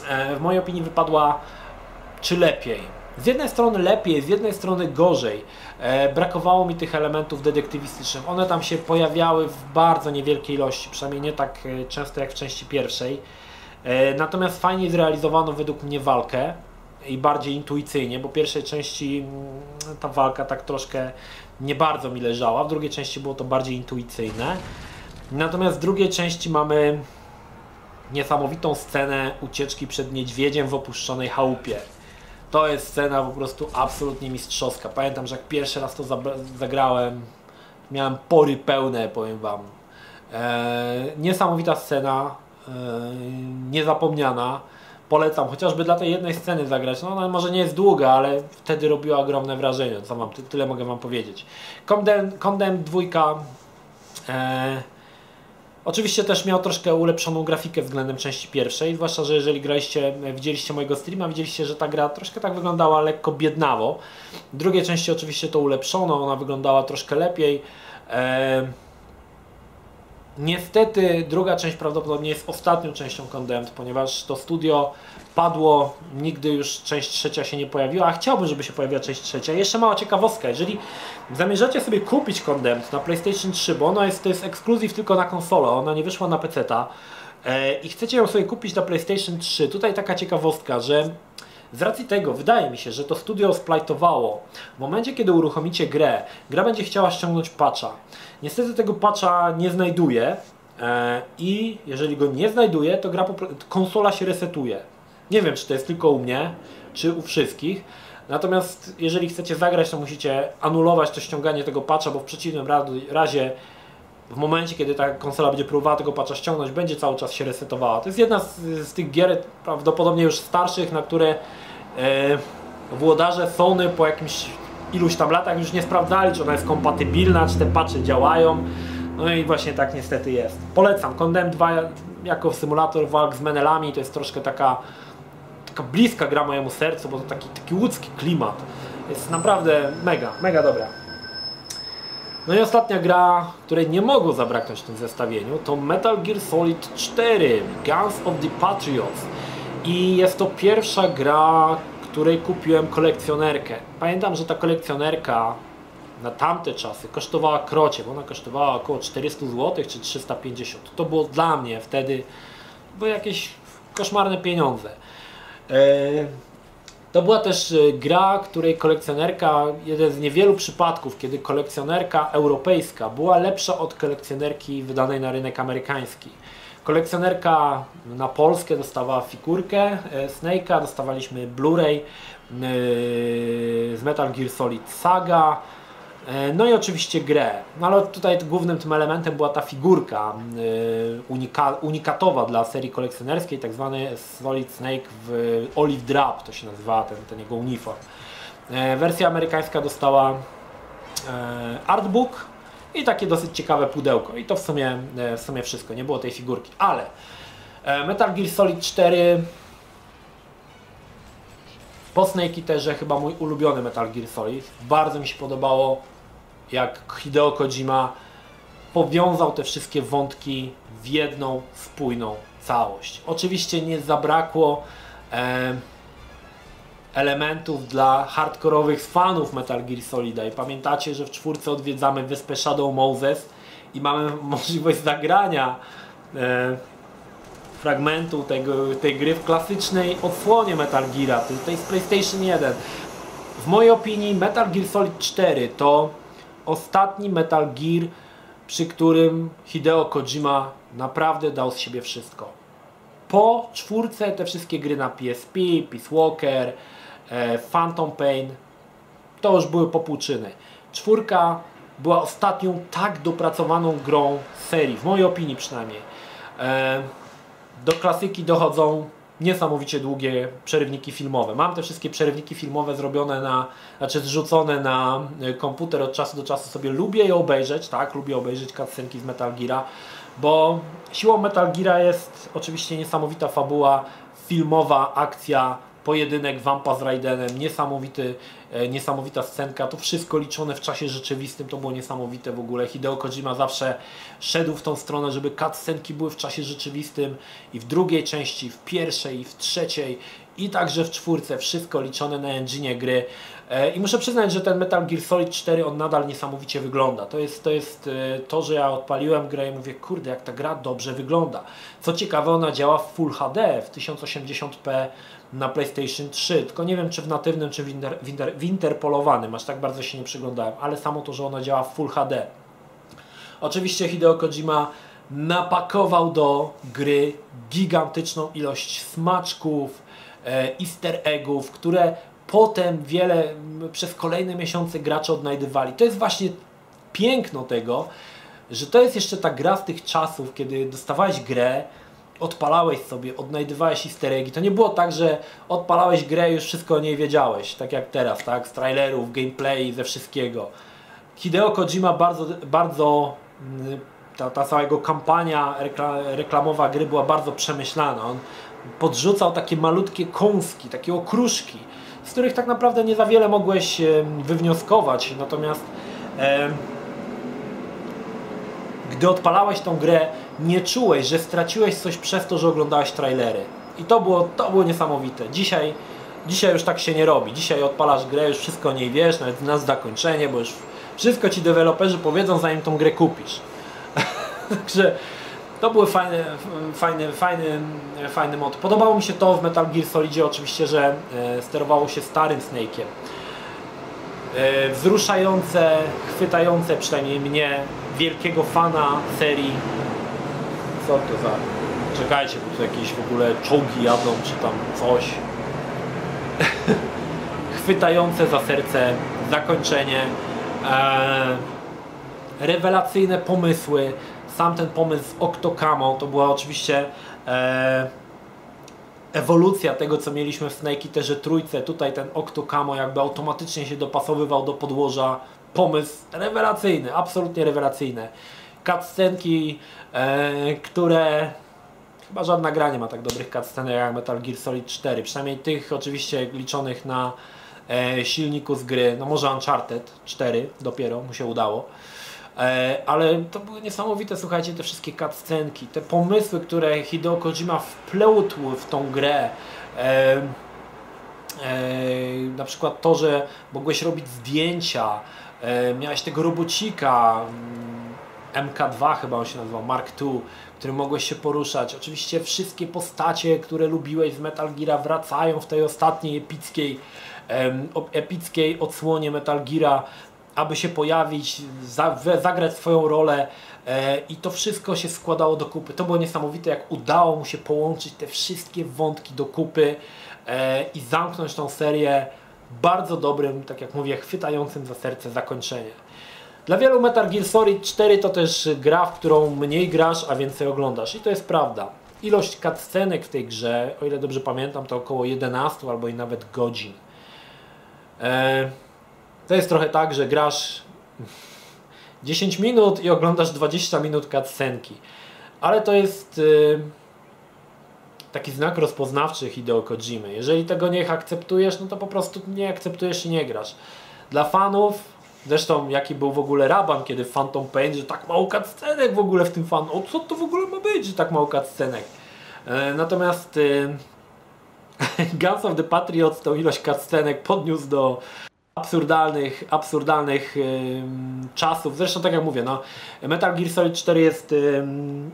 e, w mojej opinii wypadła czy lepiej. Z jednej strony lepiej, z jednej strony gorzej. E, brakowało mi tych elementów detektywistycznych. One tam się pojawiały w bardzo niewielkiej ilości, przynajmniej nie tak e, często jak w części pierwszej. E, natomiast fajnie zrealizowano według mnie walkę i bardziej intuicyjnie, bo pierwszej części mm, ta walka tak troszkę nie bardzo mi leżała, w drugiej części było to bardziej intuicyjne. Natomiast w drugiej części mamy niesamowitą scenę ucieczki przed niedźwiedziem w opuszczonej chałupie. To jest scena po prostu absolutnie mistrzowska. Pamiętam, że jak pierwszy raz to zagrałem, miałem pory pełne, powiem Wam. Eee, niesamowita scena, eee, niezapomniana. Polecam, chociażby dla tej jednej sceny zagrać. No ona może nie jest długa, ale wtedy robiła ogromne wrażenie. Co mam, tyle mogę Wam powiedzieć. Condemn, Condemn 2 eee, Oczywiście też miał troszkę ulepszoną grafikę względem części pierwszej, zwłaszcza, że jeżeli graliście, widzieliście mojego streama, widzieliście, że ta gra troszkę tak wyglądała lekko biednawo. W drugiej części oczywiście to ulepszono, ona wyglądała troszkę lepiej. Eee, Niestety druga część prawdopodobnie jest ostatnią częścią Condemned, ponieważ to studio padło, nigdy już część trzecia się nie pojawiła, a chciałbym, żeby się pojawiła część trzecia. Jeszcze mała ciekawostka, jeżeli zamierzacie sobie kupić Condemned na PlayStation 3, bo ona jest, to jest ekskluzyw tylko na konsolę, ona nie wyszła na PC-ta e, i chcecie ją sobie kupić na PlayStation 3, tutaj taka ciekawostka, że z racji tego wydaje mi się, że to studio splajtowało. W momencie, kiedy uruchomicie grę, gra będzie chciała ściągnąć patcha. Niestety tego patcha nie znajduje e, i jeżeli go nie znajduje, to gra konsola się resetuje. Nie wiem, czy to jest tylko u mnie, czy u wszystkich. Natomiast jeżeli chcecie zagrać, to musicie anulować to ściąganie tego patcha, bo w przeciwnym razie w momencie, kiedy ta konsola będzie próbowała tego patcha ściągnąć, będzie cały czas się resetowała. To jest jedna z, z tych gier prawdopodobnie już starszych, na które e, włodarze Sony po jakimś iluś tam latach już nie sprawdzali, czy ona jest kompatybilna, czy te patche działają. No i właśnie tak niestety jest. Polecam. Condemn 2 jako symulator walk z menelami to jest troszkę taka, taka bliska gra mojemu sercu, bo to taki, taki łódzki klimat. Jest naprawdę mega, mega dobra. No i ostatnia gra, której nie mogło zabraknąć w tym zestawieniu, to Metal Gear Solid 4 Guns of the Patriots. I jest to pierwsza gra, której kupiłem kolekcjonerkę. Pamiętam, że ta kolekcjonerka na tamte czasy kosztowała krocie, bo ona kosztowała około 400 zł czy 350. To było dla mnie wtedy bo jakieś koszmarne pieniądze. Eee, to była też e, gra, której kolekcjonerka, jeden z niewielu przypadków, kiedy kolekcjonerka europejska była lepsza od kolekcjonerki wydanej na rynek amerykański. Kolekcjonerka na Polskę dostawała figurkę e, Snake'a, dostawaliśmy Blu-ray e, z Metal Gear Solid Saga, E, no i oczywiście grę. No ale tutaj głównym tym elementem była ta figurka unika, unikatowa dla serii kolekcjonerskiej, tak zwany Solid Snake w Olive Drab, to się nazywa ten, ten jego uniform. Wersja amerykańska dostała artbook i takie dosyć ciekawe pudełko. I to w sumie, w sumie wszystko, nie było tej figurki. Ale Metal Gear Solid 4 po Snake też chyba mój ulubiony Metal Gear Solid. Bardzo mi się podobało jak Hideo Kojima powiązał te wszystkie wątki w jedną spójną całość. Oczywiście nie zabrakło e, elementów dla hardkorowych fanów Metal Gear Solida i pamiętacie, że w czwórce odwiedzamy wyspę Shadow Moses i mamy możliwość zagrania e, fragmentu tego, tej gry w klasycznej odsłonie Metal Gear, tej z PlayStation 1. W mojej opinii Metal Gear Solid 4 to ostatni Metal Gear, przy którym Hideo Kojima naprawdę dał z siebie wszystko. Po czwórce te wszystkie gry na PSP, Peace Walker, Phantom Pain, to już były popłuczyny. Czwórka była ostatnią tak dopracowaną grą serii, w mojej opinii przynajmniej. E, do klasyki dochodzą niesamowicie długie przerywniki filmowe. Mam te wszystkie przerywniki filmowe zrobione na, znaczy zrzucone na e, komputer od czasu do czasu sobie lubię je obejrzeć, tak, lubię obejrzeć cutscenki z Metal Geara, bo siłą Metal Geara jest oczywiście niesamowita fabuła, filmowa akcja pojedynek Wampa z Raidenem, niesamowity, e, niesamowita scenka, to wszystko liczone w czasie rzeczywistym, to było niesamowite w ogóle. Hideo Kojima zawsze szedł w tą stronę, żeby cutscenki były w czasie rzeczywistym i w drugiej części, w pierwszej, i w trzeciej i także w czwórce, wszystko liczone na engine gry. E, I muszę przyznać, że ten Metal Gear Solid 4 on nadal niesamowicie wygląda. To jest, to jest e, to, że ja odpaliłem grę i mówię, kurde, jak ta gra dobrze wygląda. Co ciekawe, ona działa w Full HD, w 1080p na PlayStation 3. Tylko nie wiem, czy w natywnym, czy w, inter, w, inter, w interpolowanym, aż tak bardzo się nie przyglądałem, ale samo to, że ona działa w Full HD. Oczywiście Hideo Kojima napakował do gry gigantyczną ilość smaczków, e, easter eggów, które potem wiele, przez kolejne miesiące gracze odnajdywali. To jest właśnie piękno tego, że to jest jeszcze ta gra z tych czasów, kiedy dostawałeś grę, odpalałeś sobie, odnajdywałeś easter eggi. To nie było tak, że odpalałeś grę i już wszystko o niej wiedziałeś, tak jak teraz, tak? Z trailerów, gameplay, ze wszystkiego. Hideo Kojima bardzo, bardzo mm, ta, ta cała jego kampania reklamowa gry była bardzo przemyślana. On podrzucał takie malutkie kąski, takie okruszki, z których tak naprawdę nie za wiele mogłeś wywnioskować. Natomiast e, gdy odpalałeś tą grę, nie czułeś, że straciłeś coś przez to, że oglądałeś trailery. I to było, to było niesamowite. Dzisiaj, dzisiaj już tak się nie robi. Dzisiaj odpalasz grę, już wszystko o niej wiesz, nawet na zakończenie, bo już wszystko ci deweloperzy powiedzą, zanim tą grę kupisz. Także to były fajne, fajny, fajny, fajny mod. Podobało mi się to w Metal Gear Solidzie oczywiście, że e, sterowało się starym Snake'iem. E, wzruszające, chwytające przynajmniej mnie, wielkiego fana serii. Co to za... Czekajcie, tu jakieś w ogóle czołgi jadą, czy tam coś. Chwytające za serce zakończenie. E, rewelacyjne pomysły sam ten pomysł z Octocamo to była oczywiście e, ewolucja tego, co mieliśmy w Snake Eaterze trójce. Tutaj ten Octocamo jakby automatycznie się dopasowywał do podłoża. Pomysł rewelacyjny, absolutnie rewelacyjny. Cutscenki, e, które chyba żadna gra nie ma tak dobrych cutscenek jak Metal Gear Solid 4. Przynajmniej tych oczywiście liczonych na e, silniku z gry. No może Uncharted 4 dopiero mu się udało. E, ale to były niesamowite, słuchajcie, te wszystkie cutscenki, te pomysły, które Hideo Kojima wplótł w tą grę. E, e, na przykład to, że mogłeś robić zdjęcia, e, miałeś tego robocika, mm, MK2 chyba on się nazywał, Mark II, którym mogłeś się poruszać. Oczywiście wszystkie postacie, które lubiłeś z Metal Gear wracają w tej ostatniej epickiej, epickiej odsłonie Metal Geara aby się pojawić, zagrać swoją rolę e, i to wszystko się składało do kupy. To było niesamowite, jak udało mu się połączyć te wszystkie wątki do kupy e, i zamknąć tą serię bardzo dobrym, tak jak mówię, chwytającym za serce zakończenie. Dla wielu Metal Gear Solid 4 to też gra, w którą mniej grasz, a więcej oglądasz. I to jest prawda. Ilość cutscenek w tej grze, o ile dobrze pamiętam, to około 11 albo i nawet godzin. Eee, to jest trochę tak, że grasz 10 minut i oglądasz 20 minut cutscenki. Ale to jest yy, taki znak rozpoznawczy Hideo Kojimy. Jeżeli tego nie akceptujesz, no to po prostu nie akceptujesz i nie grasz. Dla fanów, zresztą jaki był w ogóle raban, kiedy Phantom Pain, że tak mało cutscenek w ogóle w tym fan. O co to w ogóle ma być, że tak mało cutscenek? Yy, natomiast yy, Guns of the Patriots tą ilość cutscenek podniósł do absurdalnych, absurdalnych czasów. Zresztą tak jak mówię, no, Metal Gear Solid 4 jest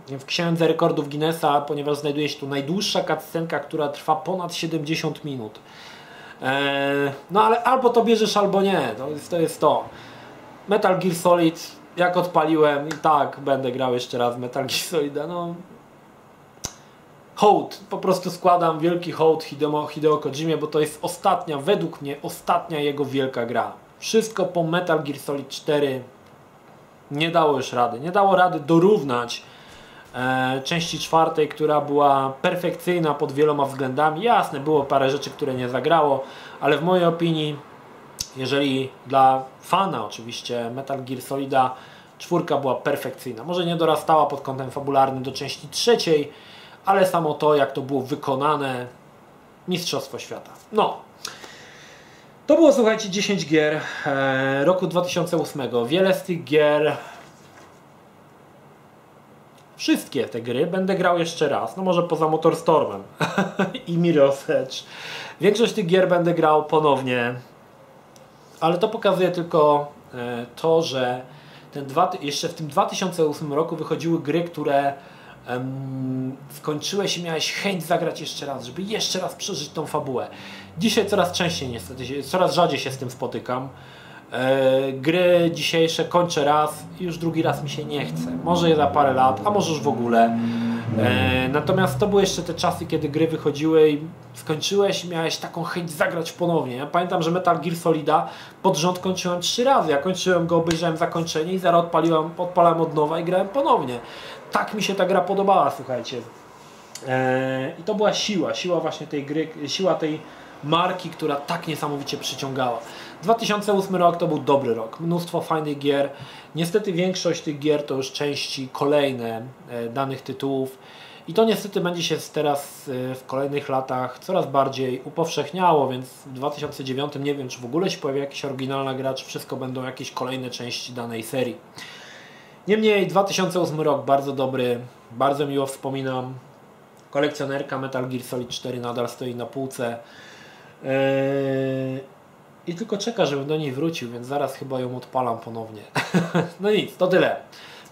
w księdze rekordów Guinnessa, ponieważ znajduje się tu najdłuższa cutscenka, która trwa ponad 70 minut. E, no ale albo to bierzesz, albo nie. To jest to. Jest to. Metal Gear Solid, jak odpaliłem, i tak będę grał jeszcze raz Metal Gear Solida, no hołd, po prostu składam wielki hołd Hideo, Hideo Kojimie, bo to jest ostatnia, według mnie, ostatnia jego wielka gra. Wszystko po Metal Gear Solid 4 nie dało już rady. Nie dało rady dorównać części czwartej, która była perfekcyjna pod wieloma względami. Jasne, było parę rzeczy, które nie zagrało, ale w mojej opinii, jeżeli dla fana oczywiście Metal Gear Solida czwórka była perfekcyjna. Może nie dorastała pod kątem fabularnym do części trzeciej, ale samo to, jak to było wykonane, Mistrzostwo Świata. No. To było, słuchajcie, 10 gier e, roku 2008. Wiele z tych gier wszystkie te gry będę grał jeszcze raz, no może poza Motorstormem i Mirror's Edge. Większość tych gier będę grał ponownie, ale to pokazuje tylko e, to, że ten dwa, jeszcze w tym 2008 roku wychodziły gry, które um, skończyłeś i miałeś chęć zagrać jeszcze raz, żeby jeszcze raz przeżyć tą fabułę. Dzisiaj coraz częściej niestety, coraz rzadziej się z tym spotykam. E, gry dzisiejsze kończę raz i już drugi raz mi się nie chce. Może je za parę lat, a może już w ogóle. E, natomiast to były jeszcze te czasy, kiedy gry wychodziły i skończyłeś i miałeś taką chęć zagrać ponownie. Ja pamiętam, że Metal Gear Solida pod rząd kończyłem trzy razy. Ja kończyłem go, obejrzałem zakończenie i zaraz odpaliłem, odpalałem od nowa i grałem ponownie. Tak mi się ta gra podobała, słuchajcie. E, I to była siła, siła właśnie tej gry, siła tej marki, która tak niesamowicie przyciągała. 2008 rok to był dobry rok, mnóstwo fajnych gier. Niestety większość tych gier to już części kolejne e, danych tytułów. I to niestety będzie się teraz e, w kolejnych latach coraz bardziej upowszechniało, więc w 2009 nie wiem, czy w ogóle się pojawi jakaś oryginalna gra, czy wszystko będą jakieś kolejne części danej serii. Niemniej 2008 rok bardzo dobry, bardzo miło wspominam. Kolekcjonerka Metal Gear Solid 4 nadal stoi na półce. Eee, I tylko czeka, żebym do niej wrócił, więc zaraz chyba ją odpalam ponownie. no nic, to tyle.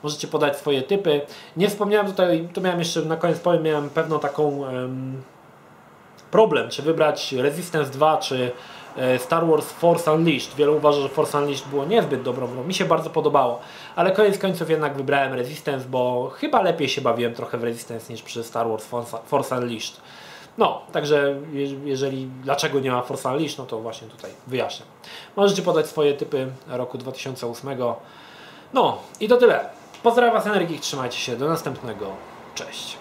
Możecie podać swoje typy. Nie wspomniałem tutaj, to miałem jeszcze na koniec powiem, miałem pewną taką um, problem, czy wybrać Resistance 2, czy e, Star Wars Force Unleashed. Wielu uważa, że Force Unleashed było niezbyt dobrą grą. Mi się bardzo podobało, ale koniec końców jednak wybrałem Resistance, bo chyba lepiej się bawiłem trochę w Resistance niż przy Star Wars Force Unleashed. No, także jeżeli dlaczego nie ma Force Unleashed, no to właśnie tutaj wyjaśniam. Możecie podać swoje typy roku 2008. No i to tyle. Pozdrawiam Was Energii, trzymajcie się, do następnego. Cześć.